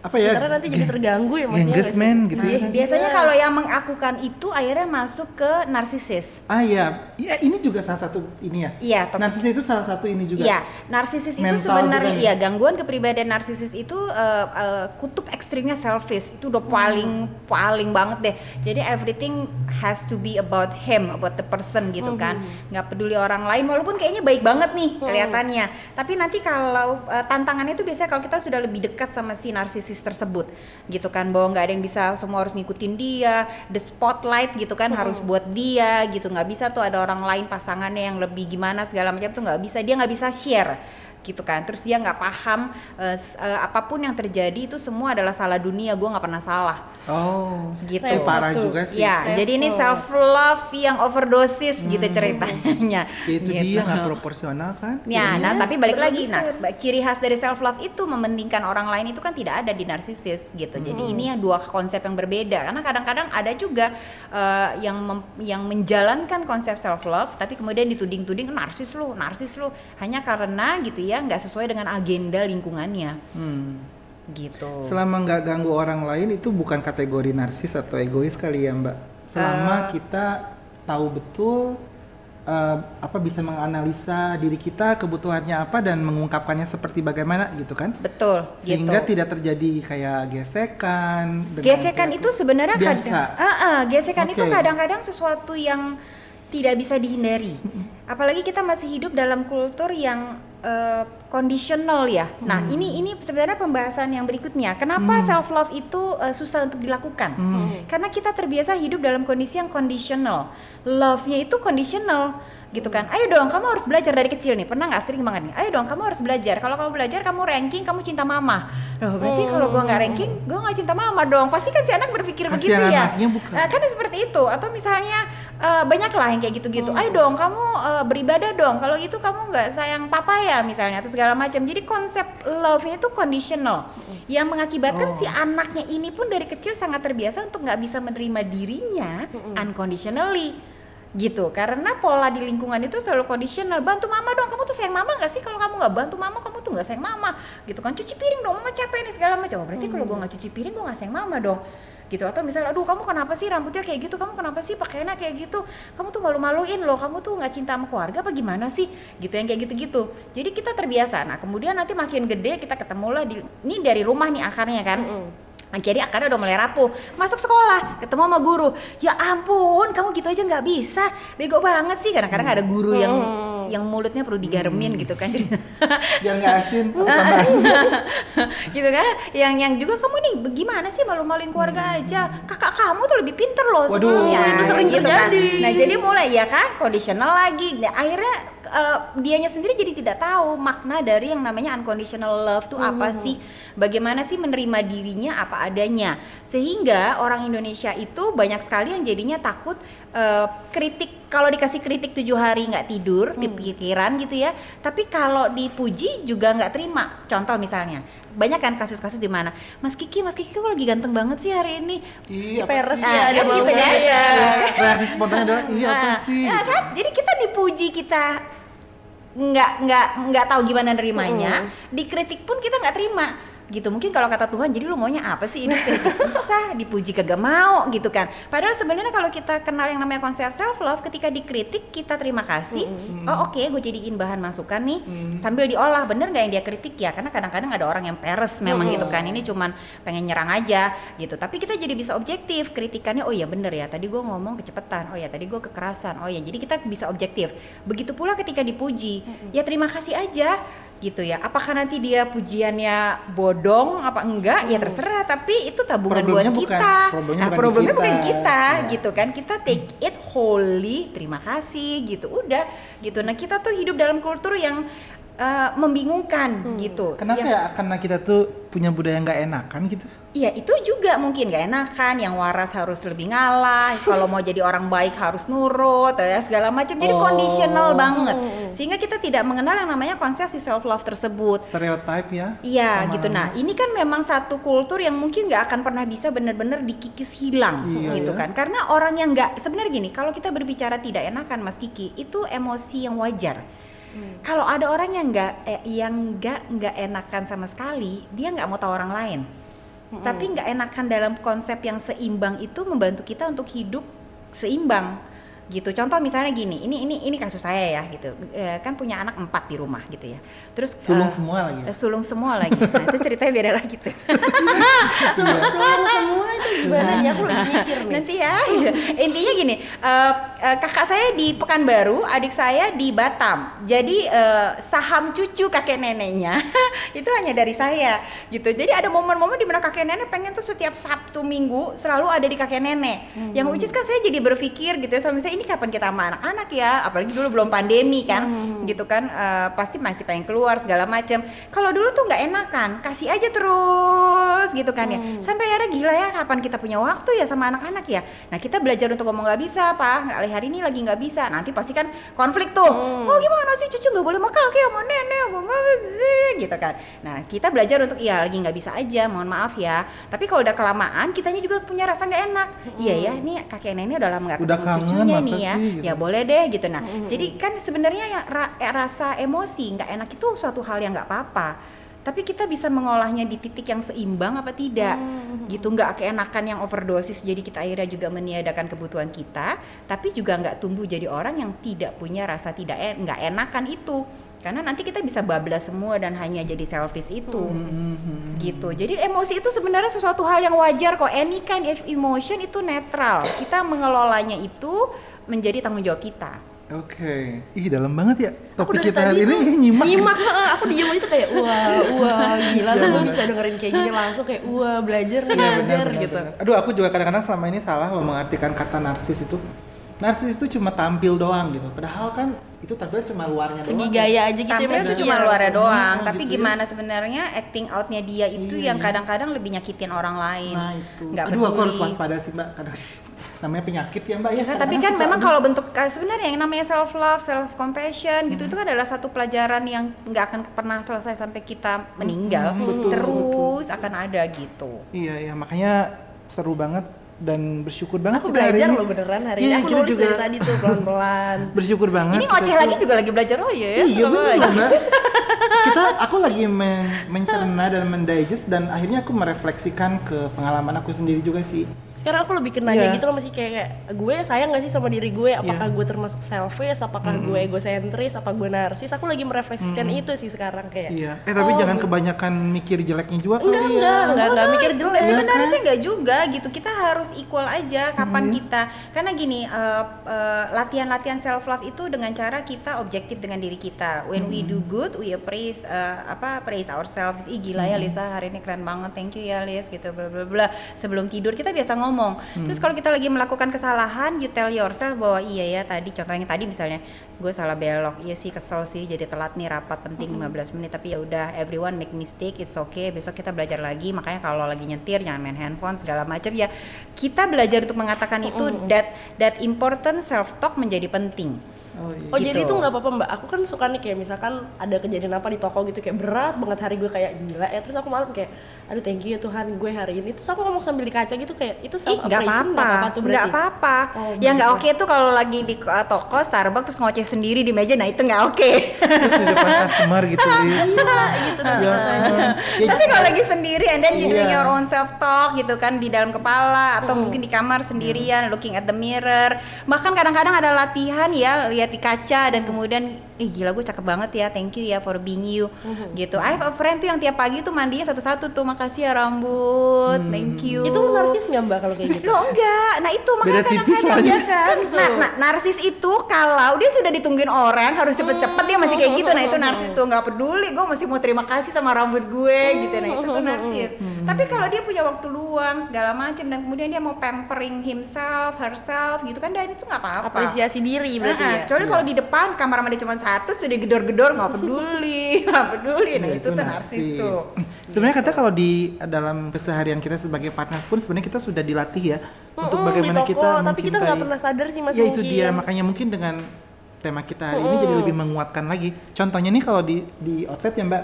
apa ya? Sementara nanti jadi terganggu ya maksudnya engagement gitu ya kan biasanya Iya. kalau yang mengakukan itu akhirnya masuk ke narsisis. Ah ya ya ini juga salah satu ini ya? Iya tapi narsis itu salah satu ini juga? Iya, narsisis itu Mental sebenarnya juga ya? ya gangguan kepribadian narsisis itu eh, eh, kutub ekstrimnya selfish. Itu udah paling paling banget deh. Jadi everything has to be about him, about the person gitu kan. Nggak peduli orang lain walaupun kayaknya baik banget nih kelihatannya. Tapi nanti kalau eh, tantangannya itu biasanya kalau kita sudah lebih dekat sama si narsisis tersebut. Gitu kan bahwa nggak ada yang bisa semua harus ngikutin dia, the spotlight gitu kan harus buat dia gitu. nggak bisa tuh ada orang lain pasangannya yang lebih gimana segala macam tuh nggak bisa. Dia nggak bisa share gitu kan. Terus dia nggak paham eh, s- eh, apa pun yang terjadi itu semua adalah salah dunia gue nggak pernah salah. Oh gitu. itu Repot parah juga sih. Ya Repot. jadi ini self love yang overdosis gitu ceritanya. Ya, itu Gitu. dia nggak proporsional kan? Ya, nah tapi balik lagi, nah ciri khas dari self love itu mementingkan orang lain itu kan tidak ada di narsisis gitu. Jadi ini yang dua konsep yang berbeda. Karena kadang-kadang ada juga eh, yang mem- yang menjalankan konsep self love, tapi kemudian dituding-tuding narsis lu, narsis lu, hanya karena gitu ya nggak sesuai dengan agenda lingkungannya, Hmm. gitu. Selama nggak ganggu orang lain itu bukan kategori narsis atau egois kali ya Mbak. Selama kita tahu betul eh, apa bisa menganalisa diri kita kebutuhannya apa dan mengungkapkannya seperti bagaimana gitu kan? Betul. Sehingga gitu. tidak terjadi kayak gesekan. Gesekan itu sebenarnya biasa. kadang, Ah, ah, gesekan itu Oke. kadang-kadang sesuatu yang tidak bisa dihindari. Apalagi kita masih hidup dalam kultur yang eh, conditional ya. Nah Hmm. ini ini sebenarnya pembahasan yang berikutnya. Kenapa self love itu eh, susah untuk dilakukan? Hmm. Karena kita terbiasa hidup dalam kondisi yang conditional. Love-nya itu conditional gitu kan. Ayo dong, kamu harus belajar dari kecil nih. Pernah nggak sering banget nih? Ayo dong, kamu harus belajar. Kalau kamu belajar, kamu ranking, kamu cinta mama. Loh, berarti kalau gua nggak ranking, gua nggak cinta mama dong. Pasti kan si anak berpikir Kasihan begitu ya. anaknya bukan. Eh, kan seperti itu. Atau misalnya eh, banyak lah yang kayak gitu-gitu. Ayo dong, kamu eh, beribadah dong. Kalau gitu kamu nggak sayang papa ya misalnya atau segala macam. Jadi konsep love-nya itu conditional, yang mengakibatkan Oh. si anaknya ini pun dari kecil sangat terbiasa untuk nggak bisa menerima dirinya unconditionally gitu. Karena pola di lingkungan itu selalu conditional. Bantu mama dong kamu tuh sayang mama gak sih? Kalau kamu nggak bantu mama kamu tuh nggak sayang mama gitu kan. Cuci piring dong mama capek nih segala macam. Oh, berarti kalau gua nggak cuci piring gua nggak sayang mama dong gitu. Atau misalnya aduh kamu kenapa sih rambutnya kayak gitu? Kamu kenapa sih pakaiannya kayak gitu? Kamu tuh malu-maluin loh. Kamu tuh nggak cinta sama keluarga apa gimana sih? Gitu yang kayak gitu-gitu. Jadi kita terbiasa. Nah kemudian nanti makin gede kita ketemulah di ini dari rumah nih akarnya kan. Mm-mm. Nah, Jadi akarnya udah mulai rapuh. Masuk sekolah, ketemu sama guru. Ya ampun, kamu gitu aja nggak bisa. Bego banget sih. Kadang-kadang ada guru yang Hmm. yang mulutnya perlu digaremin gitu kan. Jadi Biar nggak asin, gitu kan. Yang yang juga kamu nih bagaimana sih malu-maluin keluarga aja. Kakak kamu tuh lebih pinter loh Waduh, sebelumnya. itu sering gitu kan. Nah, jadi mulai ya kan conditional lagi. Nah, akhirnya eh, dianya sendiri jadi tidak tahu makna dari yang namanya unconditional love tuh apa sih? Bagaimana sih menerima dirinya? Apa adanya? Sehingga orang Indonesia itu banyak sekali yang jadinya takut eh, kritik. Kalau dikasih kritik tujuh hari nggak tidur di pikiran gitu ya tapi kalau dipuji juga nggak terima. Contoh misalnya banyak kan kasus-kasus di mana Mas Kiki Mas Kiki kok lagi ganteng banget sih hari ini? Iya, Peres ya, mau gitu iya. Reaksi spontannya adalah iya apa Nah, sih? ya kan? Jadi kita dipuji kita nggak nggak nggak tahu gimana nerimanya. Dikritik pun kita nggak terima gitu. Mungkin kalau kata Tuhan jadi lu maunya apa sih ini susah dipuji kagak mau gitu kan. Padahal sebenarnya kalau kita kenal yang namanya konsep self love ketika dikritik kita terima kasih. Oh oke gue jadiin bahan masukan nih sambil diolah. Bener nggak yang dia kritik? Ya karena kadang-kadang ada orang yang peres memang gitu kan. Ini cuman pengen nyerang aja gitu. Tapi kita jadi bisa objektif kritikannya oh iya bener ya tadi gue ngomong kecepatan. Oh ya tadi gue kekerasan. Oh ya jadi kita bisa objektif. Begitu pula ketika dipuji ya terima kasih aja gitu ya. Apakah nanti dia pujiannya bodong apa enggak? Ya terserah tapi itu tabungan Problemnya buat bukan- kita. problemnya Nah, bukan problemnya kita. bukan kita Ya. gitu kan. Kita take it wholly terima kasih gitu. Udah gitu. Nah kita tuh hidup dalam kultur yang eh, membingungkan gitu Kenapa Yang- ya? Karena kita tuh punya budaya nggak enakan gitu. Iya itu juga mungkin gak enakan, yang waras harus lebih ngalah, kalau mau jadi orang baik harus nurut, ya segala macam. Jadi Oh. conditional banget, sehingga kita tidak mengenal yang namanya konsep si self love tersebut. Stereotype ya. Iya Sama- gitu. Nah ini kan memang satu kultur yang mungkin nggak akan pernah bisa benar-benar dikikis hilang Iya, gitu ya. kan. Karena orang yang nggak sebenarnya gini, kalau kita berbicara tidak enakan Mas Kiki, itu emosi yang wajar. Kalau ada orang yang nggak eh, yang nggak nggak enakan sama sekali, dia nggak mau tahu orang lain. Tapi nggak enakan dalam konsep yang seimbang itu membantu kita untuk hidup seimbang gitu. Contoh misalnya gini, ini ini ini kasus saya ya gitu. Eh, kan punya anak empat di rumah gitu ya. Terus Sulung eh, semua lagi. eh, sulung semua lagi. Nah itu ceritanya beda lagi tuh. Sulung sulung semua itu gimana ya aku lagi mikir nih Nanti ya. Intinya gini, eh, eh, kakak saya di Pekanbaru, adik saya di Batam. Jadi eh, saham cucu kakek neneknya itu hanya dari saya gitu. Jadi ada momen-momen di mana kakek nenek pengen tuh setiap Sabtu Minggu selalu ada di kakek nenek. Yang which is kan saya jadi berpikir gitu ya, sama saya ini kapan kita sama anak-anak ya, apalagi dulu belum pandemi kan, gitu kan, eh, pasti masih pengen keluar segala macam. Kalau dulu tuh nggak enakan, kasih aja terus gitu kan ya. Sampai akhirnya gila ya, kapan kita punya waktu ya sama anak-anak ya. Nah kita belajar untuk ngomong nggak bisa, pak, nggak hari ini lagi nggak bisa. Nanti pasti kan konflik tuh. Oh gimana sih cucu nggak boleh sama kakek sama nenek, mama, gitu kan. Nah kita belajar untuk iya lagi nggak bisa aja, mohon maaf ya. Tapi kalau udah kelamaan, kitanya juga punya rasa nggak enak. Iya ya, ini kakek nenek udah lama nggak Udah ketemu kangen, cucunya nih ya. sih, gitu. Ya boleh deh gitu. Nah jadi kan sebenarnya yang ra- eh, rasa emosi nggak enak itu suatu hal yang nggak apa-apa. Tapi kita bisa mengolahnya di titik yang seimbang apa tidak, gitu nggak keenakan yang overdosis. Jadi kita akhirnya juga meniadakan kebutuhan kita, tapi juga nggak tumbuh jadi orang yang tidak punya rasa tidak en- nggak enakan itu. Karena nanti kita bisa bablas semua dan hanya jadi selfish itu Mhm. gitu. Jadi emosi itu sebenarnya sesuatu hal yang wajar kok. Any kind of emotion itu netral. Kita mengelolanya itu menjadi tanggung jawab kita. Oke. Ih, dalam banget ya. Topik kita hari ini nyimak. nyimak heeh, aku diem aja tuh kayak wah wah gila Iya, tuh gue bener. bisa dengerin kayak gini langsung kayak wah belajar nih Iya, benar, belajar benar, gitu benar. Aduh, aku juga kadang-kadang selama ini salah loh mengartikan kata narsis itu. Narsis itu cuma tampil doang gitu. Padahal kan itu tampil cuma luarnya segi doang. gaya aja gitu Tampil ya itu cuma Iya. luarnya doang, Hmm, tapi gitu ya. gimana sebenarnya acting outnya dia itu Iya, yang iya. kadang-kadang lebih nyakitin orang lain. Nah, itu. Nggak Aduh, aku harus peduli. waspada sih, Mbak. Kadang namanya penyakit ya, Mbak ya. Ya kan, tapi kan suka, memang kalau bentuk eh, sebenarnya yang namanya self love, self compassion gitu itu kan adalah satu pelajaran yang nggak akan pernah selesai sampai kita meninggal, Hmm, betul, terus akan ada gitu. Iya, iya, makanya seru banget dan bersyukur banget aku kita hari belajar ini. loh beneran hari Iya, ini aku kita nulis juga dari tadi tuh pelan-pelan bersyukur banget. Ini ngoceh lagi juga lagi belajar oh iya ya. Iya loh, mbak. Kita, aku lagi men mencerna dan mendigest dan akhirnya aku merefleksikan ke pengalaman aku sendiri juga sih. Sekarang aku lebih ke nanya Iya. gitu loh masih kayak, kayak gue sayang gak sih sama diri gue apakah Iya. gue termasuk selfish apakah gue egosentris apa gue narsis aku lagi merefleksikan itu sih sekarang kayak Iya. Eh tapi oh, jangan kebanyakan mikir jeleknya juga enggak kali enggak ya. enggak enggak mikir jelek Iya Sebenarnya kan? sih nggak juga gitu. Kita harus equal aja kapan kita. Karena gini, eh, eh, latihan-latihan self love itu dengan cara kita objektif dengan diri kita. When we do good, we praise eh, apa praise ourselves. Ih gila ya Lisa hari ini keren banget. Thank you ya Lis gitu bla bla bla. Sebelum tidur kita biasa ngomong ngomong. Terus kalau kita lagi melakukan kesalahan, you tell yourself bahwa iya ya tadi contohnya yang tadi misalnya gue salah belok, iya sih kesel sih jadi telat nih rapat penting 15 menit tapi ya udah everyone make mistake, it's okay. Besok kita belajar lagi. Makanya kalau lagi nyetir jangan main handphone segala macam ya. Kita belajar untuk mengatakan itu that that important self talk menjadi penting. Oh, iya. Oh jadi Gitu. itu nggak apa-apa mbak. Aku kan suka nih kayak misalkan ada kejadian apa di toko gitu kayak berat banget hari gue kayak gila ya. Terus aku malam kayak, aduh thank you ya Tuhan gue hari ini. Terus aku ngomong sambil di kaca gitu kayak itu self nggak apa-apa, nggak apa-apa. Oh, yang nggak gitu. oke tuh kalau lagi di uh, toko Starbucks terus ngoceh sendiri di meja, nah itu nggak oke. Terus di depan customer gitu. Iya gitu Ya, nah. ya, Tapi kalau lagi sendiri and then you doing Iya. your own self talk gitu kan di dalam kepala atau mungkin di kamar sendirian looking at the mirror. Bahkan kadang-kadang ada latihan ya lihat di kaca dan kemudian eh gila gue cakep banget ya thank you ya for being you gitu. I have a friend tuh yang tiap pagi tuh mandinya satu-satu tuh makasih ya rambut thank you. Itu narsis nggak mbak kalau kayak gitu? Loh enggak, nah itu makanya tipis kadang-kadang ya kan. Nah, nah, narsis itu kalau dia sudah ditungguin orang harus cepet-cepet dia masih kayak gitu. Nah itu narsis tuh nggak peduli, gue masih mau terima kasih sama rambut gue gitu. Nah itu tuh narsis. Tapi kalau dia punya waktu luang segala macam dan kemudian dia mau pampering himself, herself gitu kan, dan itu nggak apa-apa. Apresiasi diri berarti Nah, ya. Kecuali kalau di depan kamar mandi cuma satu sudah gedor-gedor nggak peduli, nggak peduli. Nah Ya, itu, tuh narsis tuh. Sebenarnya kata kalau di dalam keseharian kita sebagai partners pun sebenarnya kita sudah dilatih ya untuk Mm-mm, bagaimana toko, kita tapi kita nggak mencintai- pernah sadar sih mas Ya itu mungkin. dia makanya mungkin dengan tema kita hari ini jadi lebih menguatkan lagi. Contohnya nih kalau di di outlet ya Mbak,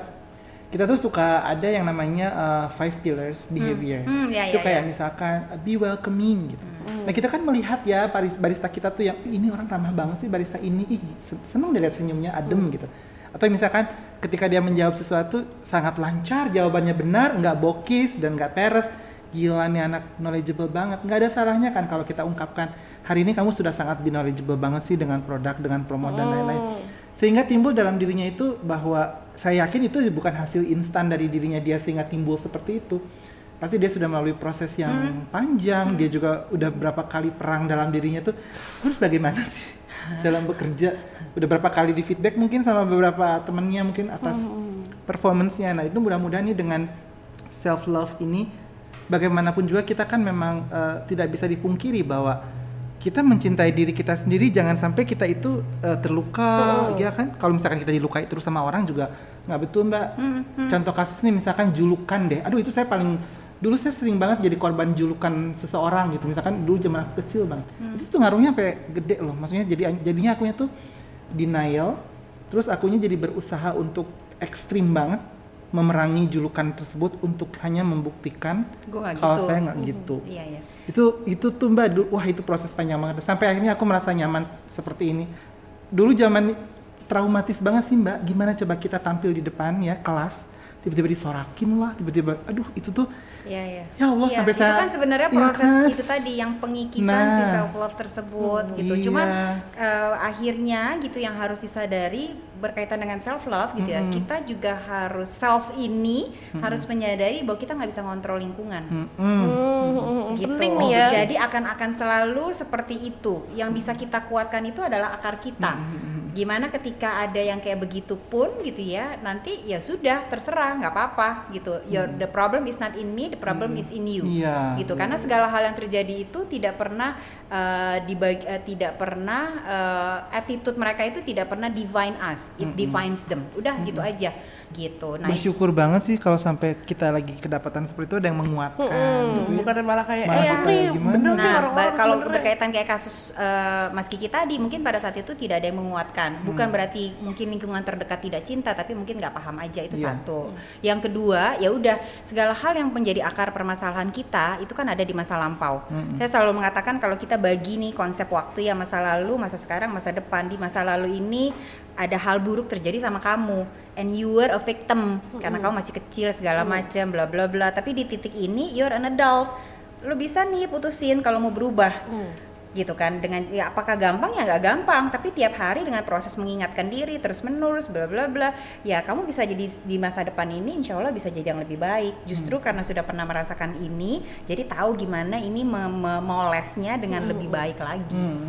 kita tuh suka ada yang namanya uh, five pillars behavior. Hmm, ya, itu ya, kayak ya. misalkan uh, be welcoming gitu. Nah kita kan melihat ya baris- barista kita tuh yang "Ih, ini orang ramah banget sih barista ini, ih se- seneng deh lihat senyumnya adem gitu. Atau misalkan ketika dia menjawab sesuatu sangat lancar, jawabannya benar, nggak bokis dan nggak peres. Gila nih anak knowledgeable banget. Nggak ada salahnya kan kalau kita ungkapkan hari ini kamu sudah sangat knowledgeable banget sih dengan produk, dengan promo dan lain-lain. Sehingga timbul dalam dirinya itu bahwa saya yakin itu bukan hasil instan dari dirinya dia sehingga timbul seperti itu. Pasti dia sudah melalui proses yang panjang, dia juga udah berapa kali perang dalam dirinya tuh. Terus bagaimana sih dalam bekerja? Udah berapa kali di feedback mungkin sama beberapa temennya mungkin atas performance-nya. Nah, itu mudah-mudahan nih dengan self love ini bagaimanapun juga kita kan memang eh, tidak bisa dipungkiri bahwa kita mencintai diri kita sendiri jangan sampai kita itu eh, terluka ya kan? Kalau misalkan kita dilukai terus sama orang juga nggak betul mbak. Contoh kasus nih misalkan julukan deh. Aduh itu saya paling dulu saya sering banget jadi korban julukan seseorang gitu. Misalkan dulu zaman aku kecil bang. Itu tuh ngaruhnya sampai gede loh. Maksudnya jadi jadinya akunya tuh denial terus akunya jadi berusaha untuk ekstrim banget memerangi julukan tersebut untuk hanya membuktikan kalau gitu. saya nggak gitu. Iya iya. Itu itu tuh mbak wah itu proses panjang banget. Sampai akhirnya aku merasa nyaman seperti ini. Dulu zaman traumatis banget sih mbak. Gimana coba kita tampil di depan ya kelas tiba-tiba disorakin lah tiba-tiba aduh itu tuh Iya, iya. Ya Allah, Iya, sampai itu saya- kan sebenarnya Iya proses kan? itu tadi yang pengikisan si Nah. self love tersebut gitu. iya. Cuman eh, akhirnya gitu yang harus disadari berkaitan dengan self love gitu ya. Kita juga harus self ini harus menyadari bahwa kita nggak bisa ngontrol lingkungan. mm-mm. Hmm, gitu. penting nih ya. Jadi akan akan selalu seperti itu. Yang bisa kita kuatkan itu adalah akar kita. Gimana ketika ada yang kayak begitu pun gitu ya, nanti ya sudah terserah nggak apa-apa gitu. Your the problem is not in me, the problem is in you. Iya. Gitu. Karena segala hal yang terjadi itu tidak pernah eh, dibagi, eh, tidak pernah eh, attitude mereka itu tidak pernah divine us. It defines them. Udah gitu aja. Gitu. Nah, bersyukur banget sih kalau sampai kita lagi kedapatan seperti itu ada yang menguatkan Hmm, gitu ya. bukan malah kayak Malah eh kita nih gimana? bener nih Nah, kalau sebenarnya." berkaitan kayak kasus eh, Mas Kiki tadi, mungkin pada saat itu tidak ada yang menguatkan. Bukan berarti mungkin lingkungan terdekat tidak cinta, tapi mungkin nggak paham aja itu Iya. satu. Yang kedua, ya udah segala hal yang menjadi akar permasalahan kita itu kan ada di masa lampau. Mm-mm. Saya selalu mengatakan kalau kita bagi nih konsep waktu ya masa lalu, masa sekarang, masa depan. Di masa lalu ini ada hal buruk terjadi sama kamu and you were a victim karena kamu masih kecil segala macam bla bla bla. Tapi di titik ini you're an adult. Lu bisa nih putusin kalau mau berubah. Hmm. gitu kan dengan ya apakah gampang? Ya nggak gampang. Tapi tiap hari dengan proses mengingatkan diri terus menerus bla bla bla. Ya kamu bisa jadi di masa depan ini insya Allah bisa jadi yang lebih baik. Justru karena sudah pernah merasakan ini jadi tahu gimana ini me- me- molesnya dengan lebih baik lagi. Hmm.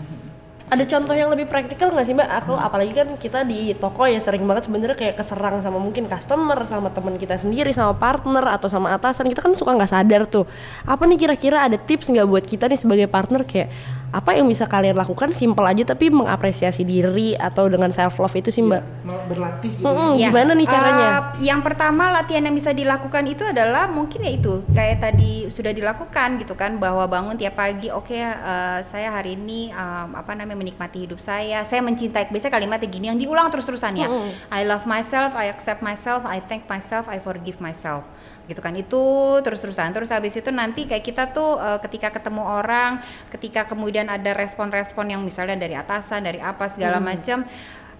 Ada contoh yang lebih praktikal nggak sih mbak? Aku apalagi kan kita di toko ya sering banget sebenarnya kayak keserang sama mungkin customer, sama teman kita sendiri, sama partner atau sama atasan kita kan suka nggak sadar tuh. Apa nih kira-kira ada tips nggak buat kita nih sebagai partner kayak apa yang bisa kalian lakukan simple aja tapi mengapresiasi diri atau dengan self love itu sih mbak? Mau berlatih gitu. Mm-mm, Ya. Gimana nih caranya? Eh, yang pertama latihan yang bisa dilakukan itu adalah mungkin ya itu kayak tadi sudah dilakukan gitu kan bahwa bangun tiap pagi oke eh, saya hari ini em, apa namanya menikmati hidup saya saya mencintai biasanya kalimatnya gini yang diulang terus-terusan ya. I love myself I accept myself I thank myself I forgive myself gitu kan itu terus-terusan terus habis itu nanti kayak kita tuh eh, ketika ketemu orang ketika kemudian ada respon-respon yang misalnya dari atasan dari apa segala macam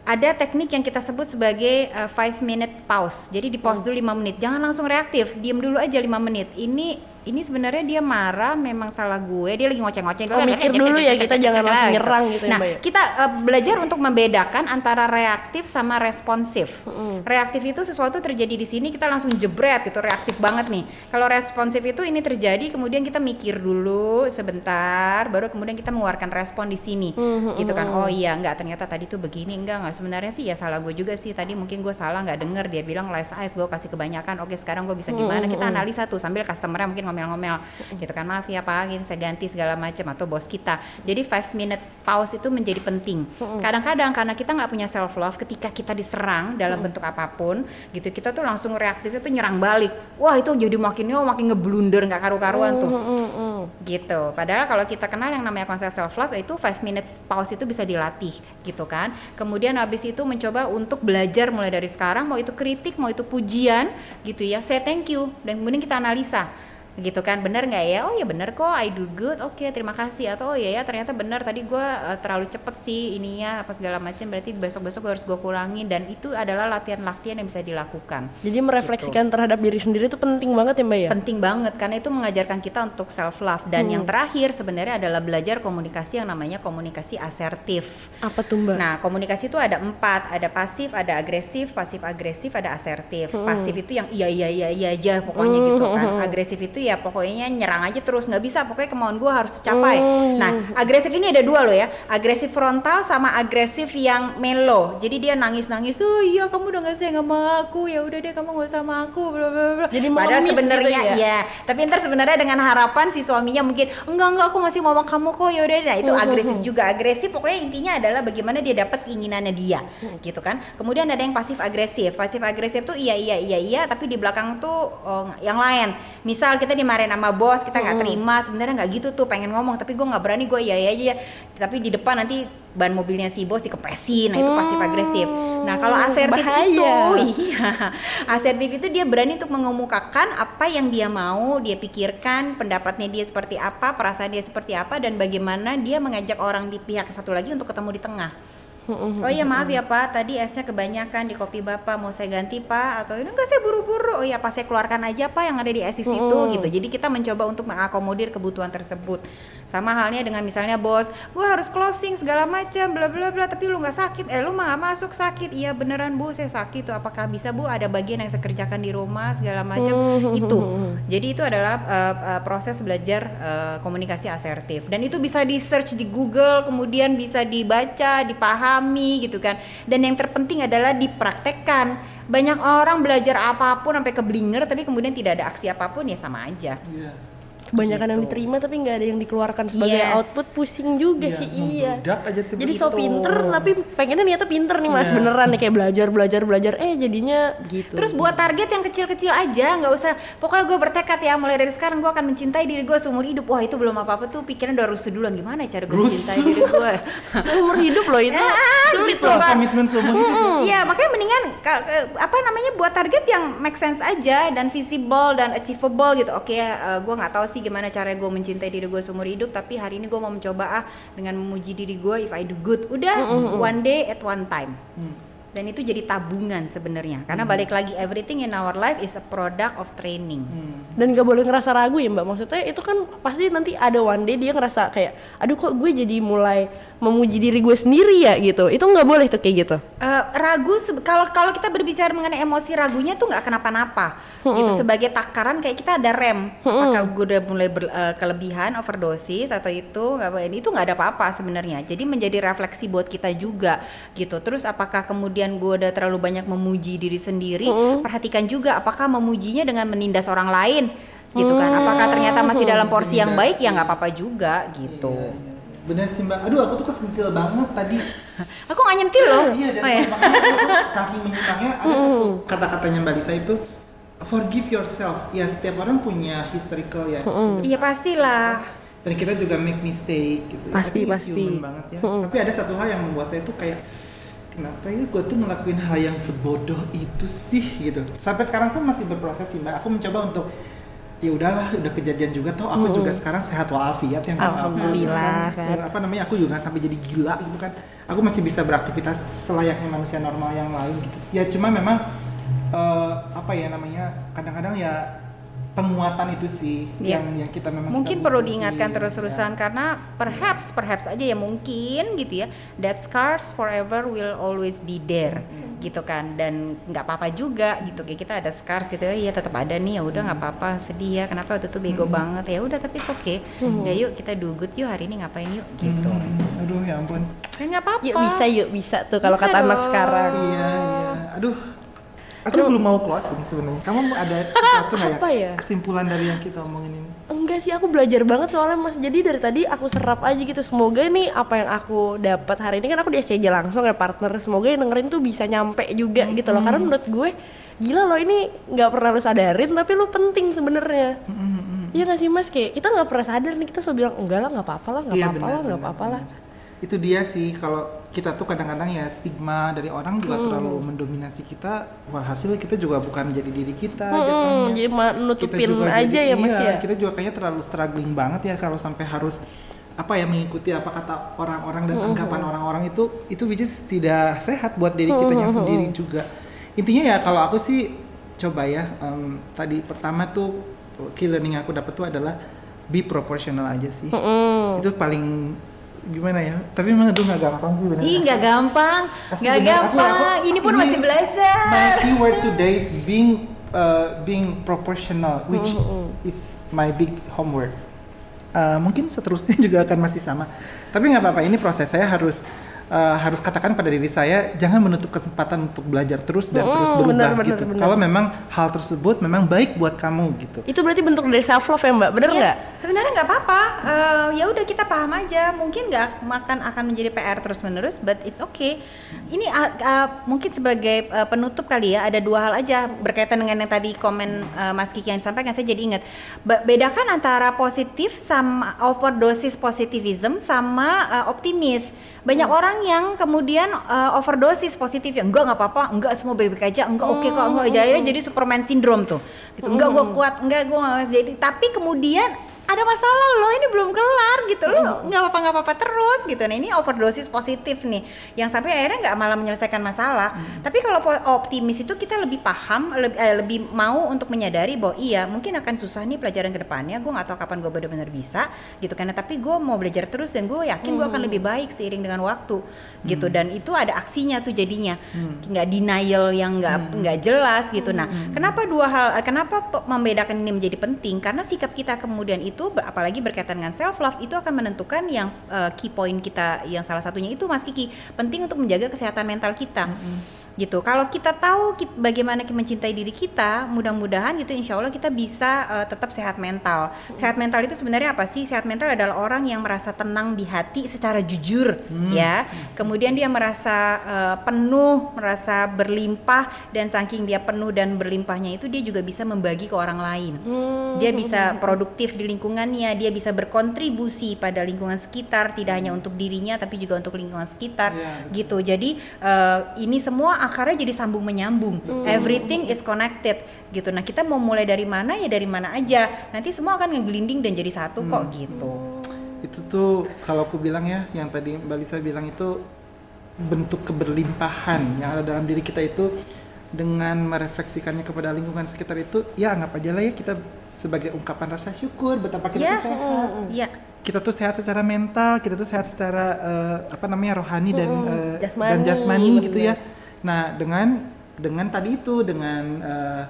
ada teknik yang kita sebut sebagai uh, five minute pause. Jadi di pause dulu 5 menit. Jangan langsung reaktif. Diam dulu aja 5 menit. Ini ini sebenarnya dia marah memang salah gue. Dia lagi ngoceh-ngoceh. Oh, mikir dulu ya, kita jangan langsung nyerang gitu ya, Nah, ya? kita uh, belajar untuk membedakan antara reaktif sama responsif. Reaktif itu sesuatu terjadi di sini kita langsung jebret gitu, reaktif banget nih. Kalau responsif itu ini terjadi kemudian kita mikir dulu sebentar, baru kemudian kita mengeluarkan respon di sini. Mhm, Gitu kan. mhm. Oh iya, enggak ternyata tadi tuh begini, enggak enggak sebenarnya sih ya salah gue juga sih. Tadi mungkin gue salah nggak denger dia bilang less ice, gue kasih kebanyakan. Oke, sekarang gue bisa gimana? Kita Mhm. analisa tuh sambil customernya mungkin ngomel-ngomel gitu kan. Maaf ya Pak, ini saya ganti segala macam atau bos kita. Jadi five minute pause itu menjadi penting. Kadang-kadang karena kita nggak punya self love, ketika kita diserang dalam bentuk apa pun, gitu kita tuh langsung reaktifnya tuh nyerang balik. Wah itu jadi makin yo makin ngeblunder nggak karu-karuan tuh gitu. Padahal kalau kita kenal yang namanya konsep self love itu 5 minutes pause itu bisa dilatih gitu kan. Kemudian habis itu mencoba untuk belajar mulai dari sekarang mau itu kritik, mau itu pujian gitu ya. Saya thank you dan kemudian kita analisa gitu kan bener nggak ya oh ya bener kok I do good oke terima kasih atau oh ya ya ternyata bener tadi gue terlalu cepet sih ininya apa segala macam berarti besok besok harus gue kurangin dan itu adalah latihan-latihan yang bisa dilakukan Jadi merefleksikan terhadap diri sendiri itu penting banget ya mbak ya? penting banget karena itu mengajarkan kita untuk self love dan Hmm. yang terakhir sebenarnya adalah belajar komunikasi yang namanya komunikasi asertif. Apa tuh mbak? Nah komunikasi itu ada empat, ada pasif, ada agresif, pasif agresif, ada asertif. Hmm. Pasif itu yang iya iya iya iya aja pokoknya Hmm, gitu kan. hmm. Agresif itu ya. Pokoknya nyerang aja terus nggak bisa. Pokoknya kemauan gue harus capai. Hmm. Nah agresif ini ada dua loh ya, agresif frontal sama agresif yang melo. Jadi dia nangis nangis, oh iya kamu udah nggak sayang sama aku. Ya udah deh kamu nggak usah sama aku, bla bla bla. Jadi Padahal mengemis sebenarnya gitu ya? iya, tapi ntar sebenarnya dengan harapan si suaminya mungkin enggak enggak aku masih mau sama kamu kok. Ya udah nah itu Hmm, agresif hmm, juga. Agresif pokoknya intinya adalah bagaimana dia dapat keinginannya dia gitu kan. Kemudian ada yang pasif agresif pasif agresif tuh iya iya iya iya tapi di belakang tuh oh, yang lain. Misal kita dimarahin sama bos kita nggak Hmm. terima. Sebenarnya nggak gitu tuh pengen ngomong. Tapi gue nggak berani gue iya iya aja tapi di depan nanti ban mobilnya si bos dikepesin nah itu pasif agresif. Nah kalau asertif itu bahaya. Iya, asertif itu dia berani untuk mengemukakan apa yang dia mau, dia pikirkan pendapatnya dia seperti apa, perasaan dia seperti apa, dan bagaimana dia mengajak orang di pihak satu lagi untuk ketemu di tengah. Oh iya maaf ya Pak, tadi esnya kebanyakan di kopi Bapak, mau saya ganti Pak? Atau ini enggak saya buru-buru. Oh iya Pak, saya keluarkan aja Pak yang ada di es di situ gitu. Jadi kita mencoba untuk mengakomodir kebutuhan tersebut. Sama halnya dengan misalnya bos, gue harus closing segala macam, bla bla bla. Tapi lu nggak sakit, eh lu mah nggak masuk sakit. Iya beneran bu, saya sakit tuh. Apakah bisa bu ada bagian yang saya kerjakan di rumah segala macam Hmm. itu. Jadi itu adalah uh, uh, proses belajar uh, komunikasi asertif. Dan itu bisa di search di Google, kemudian bisa dibaca, dipahami gitu kan. Dan yang terpenting adalah dipraktekkan. Banyak orang belajar apa pun sampai keblinger tapi kemudian tidak ada aksi apa pun ya sama aja. Iya. Kebanyakan yang Gitu. diterima tapi nggak ada yang dikeluarkan sebagai Yes. output pusing juga sih iya. aja Jadi so begitu. pinter tapi pengennya niatnya pinter nih mas Iya. beneran nih kayak belajar belajar belajar eh jadinya gitu. Terus buat target yang kecil-kecil aja, nggak usah. Pokoknya gue bertekad ya, mulai dari sekarang gue akan mencintai diri gue seumur hidup. Wah itu belum apa-apa tuh, pikiran udah rusuh duluan. Gimana ya cara gue mencintai diri gue? seumur hidup loh itu Ah, sulit gitu, loh. Bang. komitmen seumur hidup. Iya, makanya mendingan apa namanya buat target yang make sense aja dan visible dan achievable gitu. Oke, eh, gue nggak tahu sih gimana cara gue mencintai diri gue seumur hidup, tapi hari ini gue mau mencoba ah dengan memuji diri gue if I do good. Udah, one day at one time. Hmm. Dan itu jadi tabungan sebenarnya. Karena balik lagi everything in our life is a product of training. Hmm. dan gak boleh ngerasa ragu ya mbak maksudnya itu kan pasti nanti ada one day dia ngerasa kayak aduh kok gue jadi mulai memuji diri gue sendiri ya gitu. Itu nggak boleh tuh kayak gitu. Eh, ragu kalau kalau kita berbicara mengenai emosi ragunya tuh nggak kenapa-napa. Gitu sebagai takaran kayak kita ada rem. Apakah gue udah mulai ber- eh, kelebihan overdosis atau itu nggak apa ini itu nggak ada apa-apa sebenarnya. Jadi menjadi refleksi buat kita juga gitu. Terus apakah kemudian gue udah terlalu banyak memuji diri sendiri? Perhatikan juga apakah memujinya dengan menindas orang lain? Gitu kan. Apakah ternyata masih dalam porsi yang baik? Ya nggak apa-apa juga gitu. Iya, iya. Bener sih mbak. Aduh aku tuh kesentil banget tadi. aku nggak nyentil loh Iya, dan oh, ya. makanya aku saking menyimpangnya ada satu kata-katanya Mbak Lisa itu forgive yourself. Ya setiap orang punya historical ya. iya pastilah Dan kita juga make mistake gitu. ya. Pasti, it's pasti. human banget ya. Tapi ada satu hal yang membuat saya tuh kayak kenapa ya gue tuh ngelakuin hal yang sebodoh itu sih gitu. Sampai sekarang pun masih berproses sih Mbak. Aku mencoba untuk ya udahlah udah kejadian juga toh. Aku juga sekarang sehat walafiat yang Alhamdulillah, kan. apa namanya aku juga sampai jadi gila gitu kan. Aku masih bisa beraktivitas selayaknya manusia normal yang lain gitu. Ya cuma memang eh, apa ya namanya kadang-kadang ya penguatan itu sih Iya. yang yang kita memang mungkin kita perlu diingatkan ya. terus-terusan karena perhaps perhaps aja ya mungkin gitu ya that scars forever will always be there gitu kan. Dan nggak apa-apa juga gitu kayak kita ada scars gitu ya tetap ada nih ya udah nggak apa-apa sedih ya kenapa waktu itu bego banget? Ya udah tapi it's okay. Udah yuk kita do good yuk hari ini ngapain yuk? Gitu. Hmm, aduh ya ampun. Ya nggak apa-apa. Yuk bisa yuk bisa tuh kalau kata anak sekarang. Iya iya. Aduh aku belum mau closing sebenarnya kamu ada sesuatu nggak Apa ya? kesimpulan dari yang kita omongin ini Enggak sih, aku belajar banget soalnya mas. Jadi dari tadi aku serap aja gitu. Semoga nih apa yang aku dapat hari ini kan aku di SCJ langsung ya partner. Semoga yang dengerin tuh bisa nyampe juga gitu loh. Karena menurut gue gila loh ini nggak pernah lu sadarin tapi lu penting sebenarnya. Iya nggak sih mas kayak kita nggak pernah sadar nih kita selalu bilang enggak lah nggak apa-apa lah nggak Iya, apa-apa lah nggak apa-apa lah. Itu dia sih kalau kita tuh kadang-kadang ya stigma dari orang juga Hmm. terlalu mendominasi kita walhasil kita juga bukan jadi diri kita Hmm, jatuhnya. jadi ma- Kita nutupin juga aja jadi- ya mas iya, ya. kita juga kayaknya terlalu struggling banget ya kalau sampai harus apa ya mengikuti apa kata orang-orang Hmm, dan anggapan orang-orang itu itu which is tidak sehat buat diri kitanya Hmm, sendiri juga intinya ya kalau aku sih coba ya em, tadi pertama tuh key learning aku dapat tuh adalah be proportional aja sih Mm-mm. itu paling gimana ya? Tapi memang itu nggak gampang sih bener Ih nggak gampang, nggak bener. Aku- gampang. aku- ini pun ini masih my belajar. keyword today is being uh, being proportional which is my big homework. Uh, mungkin seterusnya juga akan masih sama. Tapi nggak apa-apa ini proses. Saya harus uh, harus katakan pada diri saya jangan menutup kesempatan untuk belajar terus dan terus Mm, berubah benar, benar, gitu benar. kalau memang hal tersebut memang baik buat kamu gitu Itu berarti bentuk dari self love ya mbak, bener Iya, nggak? Sebenarnya nggak apa-apa. Eh, ya udah kita paham aja. Mungkin nggak makan akan menjadi PR terus menerus, but it's okay. Ini ah, ah, mungkin sebagai eh, penutup kali ya. Ada dua hal aja berkaitan dengan yang tadi komen eh, Mas Kiki yang disampaikan. Saya jadi ingat. Be- bedakan antara positif sama overdosis positivism sama eh, optimis. Banyak orang yang kemudian eh, overdosis positif ya enggak nggak apa-apa, enggak semua baik-baik aja, enggak oke kok, enggak jadi jadi Superman syndrome tuh. Gitu. Enggak gua kuat, enggak gua nggak jadi tapi kemudian ada masalah loh ini belum kelar gitu. Loh nggak apa-apa nggak apa-apa terus gitu. Nah ini overdosis positif nih yang sampai akhirnya nggak malah menyelesaikan masalah. Tapi kalau optimis itu kita lebih paham lebih, eh, lebih mau untuk menyadari bahwa iya mungkin akan susah nih pelajaran ke depannya gue nggak tahu kapan gue benar-benar bisa gitu karena tapi gue mau belajar terus dan gue yakin gue akan lebih baik seiring dengan waktu gitu. Dan itu ada aksinya tuh jadinya. Nggak denial yang nggak nggak jelas gitu. Nah kenapa dua hal kenapa membedakan ini menjadi penting? Karena sikap kita kemudian itu ber- apalagi berkaitan dengan self love itu akan menentukan yang eh, key point kita yang salah satunya itu Mas Kiki penting untuk menjaga kesehatan mental kita gitu. Kalau kita tahu ki- bagaimana kita mencintai diri kita mudah-mudahan gitu insya Allah kita bisa eh, tetap sehat mental. Sehat mental itu sebenarnya apa sih? Sehat mental adalah orang yang merasa tenang di hati secara jujur ya. Kemudian dia merasa eh, penuh merasa berlimpah dan saking dia penuh dan berlimpahnya itu dia juga bisa membagi ke orang lain. Dia bisa produktif di lingkungannya dia bisa berkontribusi pada lingkungan sekitar tidak hanya untuk dirinya tapi juga untuk lingkungan sekitar Iya, gitu. Jadi eh, ini semua akarnya jadi sambung menyambung. Everything is connected gitu. Nah kita mau mulai dari mana ya dari mana aja. Nanti semua akan ngegelinding dan jadi satu kok gitu. Itu tuh kalau aku bilang ya yang tadi Mbak Lisa bilang itu bentuk keberlimpahan yang ada dalam diri kita itu dengan merefleksikannya kepada lingkungan sekitar itu ya anggap aja lah ya kita sebagai ungkapan rasa syukur betapa kita tuh sehat. Ya. Kita tuh sehat secara mental, kita tuh sehat secara eh, apa namanya rohani dan eh, jasmani, dan jasmani. gitu ya. Nah, dengan dengan tadi itu dengan eh,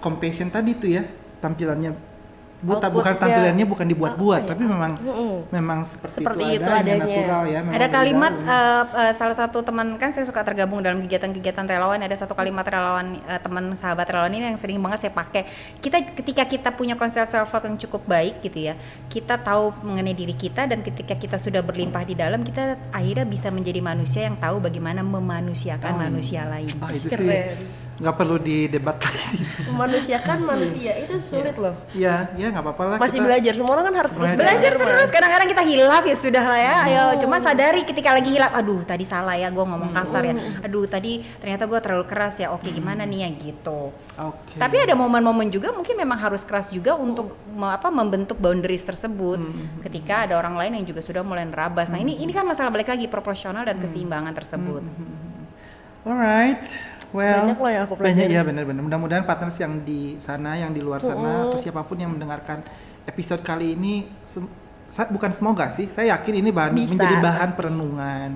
compassion tadi tuh ya tampilannya bu- ta- bukan tampilannya bukan dibuat-buat, ya? tapi memang Mm-mm. memang seperti, Seperti itu, itu adanya, adanya. natural ya. memang Ada kalimat eh, eh, salah satu teman kan saya suka tergabung dalam kegiatan-kegiatan relawan ada satu kalimat relawan eh, teman sahabat relawan ini yang sering banget saya pakai. Kita ketika kita punya konsep self love yang cukup baik gitu ya. Kita tahu mengenai diri kita dan ketika kita sudah berlimpah di dalam kita akhirnya bisa menjadi manusia yang tahu bagaimana memanusiakan Oh, manusia lain. Ah, itu Keren. Nggak perlu didebat lagi. Memanusiakan manusia itu sulit loh. ya, ya nggak apa-apa lah. Masih kita- belajar semua orang kan harus terus Belajar terus, kadang-kadang kita hilaf ya sudah lah ya. Ayo, cuma sadari ketika lagi hilaf, aduh tadi salah ya, gue ngomong kasar ya. Aduh tadi ternyata gue terlalu keras ya. Oke gimana nih ya gitu. Oke. Tapi ada momen-momen juga mungkin memang harus keras juga untuk apa membentuk boundaries tersebut. Ketika ada orang lain yang juga sudah mulai nerabas. Nah ini ini kan masalah balik lagi proporsional dan keseimbangan tersebut. Alright. Well, Banyak loh yang aku banyak pelajari. ya benar-benar. Mudah-mudahan partners yang di sana, yang di luar sana, atau siapa pun yang mendengarkan episode kali ini, sa- bukan semoga sih, saya yakin ini bahan Bisa, menjadi bahan pasti. perenungan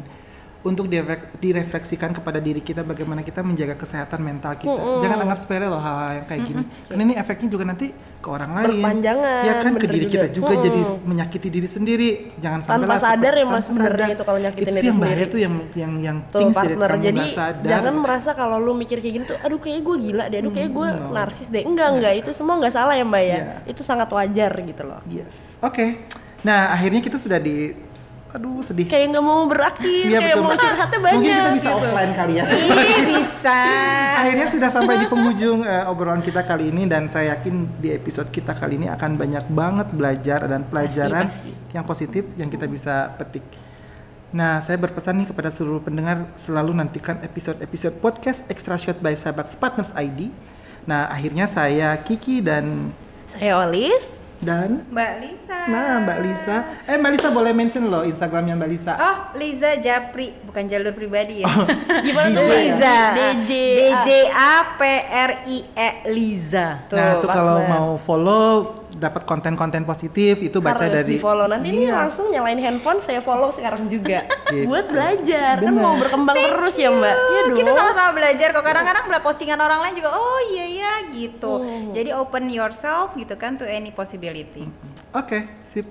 untuk direflek- direfleksikan kepada diri kita bagaimana kita menjaga kesehatan mental kita. Mm-mm. Jangan anggap sepele loh hal-hal yang kayak gini. Karena ini efeknya juga nanti ke orang lain. Ya kan ke diri juga. kita juga Mm-mm. jadi menyakiti diri sendiri. Jangan sampai Tanpa sadar ya, Mas, sebenarnya itu kalau nyakitin Itu diri yang bahaya sendiri. tuh yang yang yang Tuh partner, kamu jadi sadar. jangan merasa kalau lu mikir kayak gini tuh, aduh kayak gue gila deh, aduh kayak gue Hmm, no. narsis deh. Enggak, enggak, itu semua enggak salah ya mbak ya. Iya. Itu sangat wajar gitu loh. Yes. Oke. Nah, akhirnya kita sudah di aduh sedih. Kayak nggak mau berakhir, Iya, kayak betul, mau curhatnya banyak Mungkin kita bisa gitu. offline kali ya. Ih, bisa. Akhirnya sudah sampai di penghujung eh, obrolan kita kali ini dan saya yakin di episode kita kali ini akan banyak banget belajar dan pelajaran pasti. yang positif yang kita bisa petik. Nah, saya berpesan nih kepada seluruh pendengar selalu nantikan episode-episode podcast Extra Shot by Sabaks Partners ID. Nah, akhirnya saya Kiki dan Saya Olis. Dan Mbak Lisa. nah Mbak Lisa. Eh Mbak Lisa boleh mention loh Instagramnya Mbak Lisa. Oh, Liza Japri, bukan jalur pribadi ya. Gimana tuh Mbak? Liza. DJ. D J A P R I E Liza. Tuh, nah, tuh kalau mau follow dapat konten-konten positif itu baca harus dari di follow nanti ini Iya. langsung nyalain handphone saya follow sekarang juga Gitu. buat belajar kan Bener. mau berkembang terus ya mbak iya dong Kita sama-sama belajar kok. Kadang-kadang melihat postingan orang lain juga, oh iya ya gitu. Hmm. Jadi open yourself gitu kan to any possibility. Oke, sip.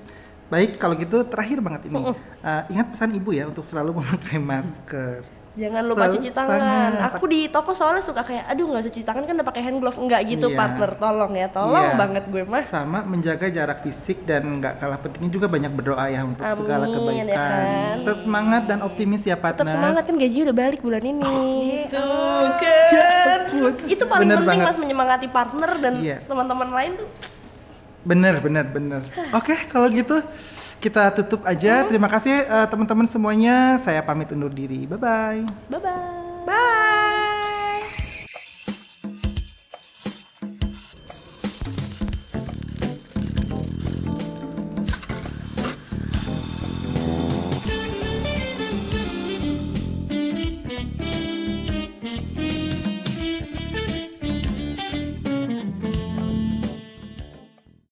Baik, kalau gitu terakhir banget ini. Uh, ingat pesan ibu ya untuk selalu memakai masker. Jangan lupa Selalu cuci tangan. tangan. aku di toko soalnya suka kayak aduh nggak usah cuci tangan kan udah pakai hand glove nggak gitu Iya. partner tolong ya tolong Iya. banget gue mah Sama menjaga jarak fisik dan nggak kalah pentingnya juga banyak berdoa ya untuk Amin, segala ya kebaikan. kan? Tetap semangat dan optimis ya partners. tetap semangat kan gaji udah balik bulan ini Iya. tuh kan itu paling Bener penting banget. mas menyemangati partner dan Yes. teman-teman lain tuh Bener, bener, bener. Oke, kalau gitu kita tutup aja. Terima kasih uh, teman-teman semuanya. Saya pamit undur diri. Bye-bye. Bye. -bye. Bye.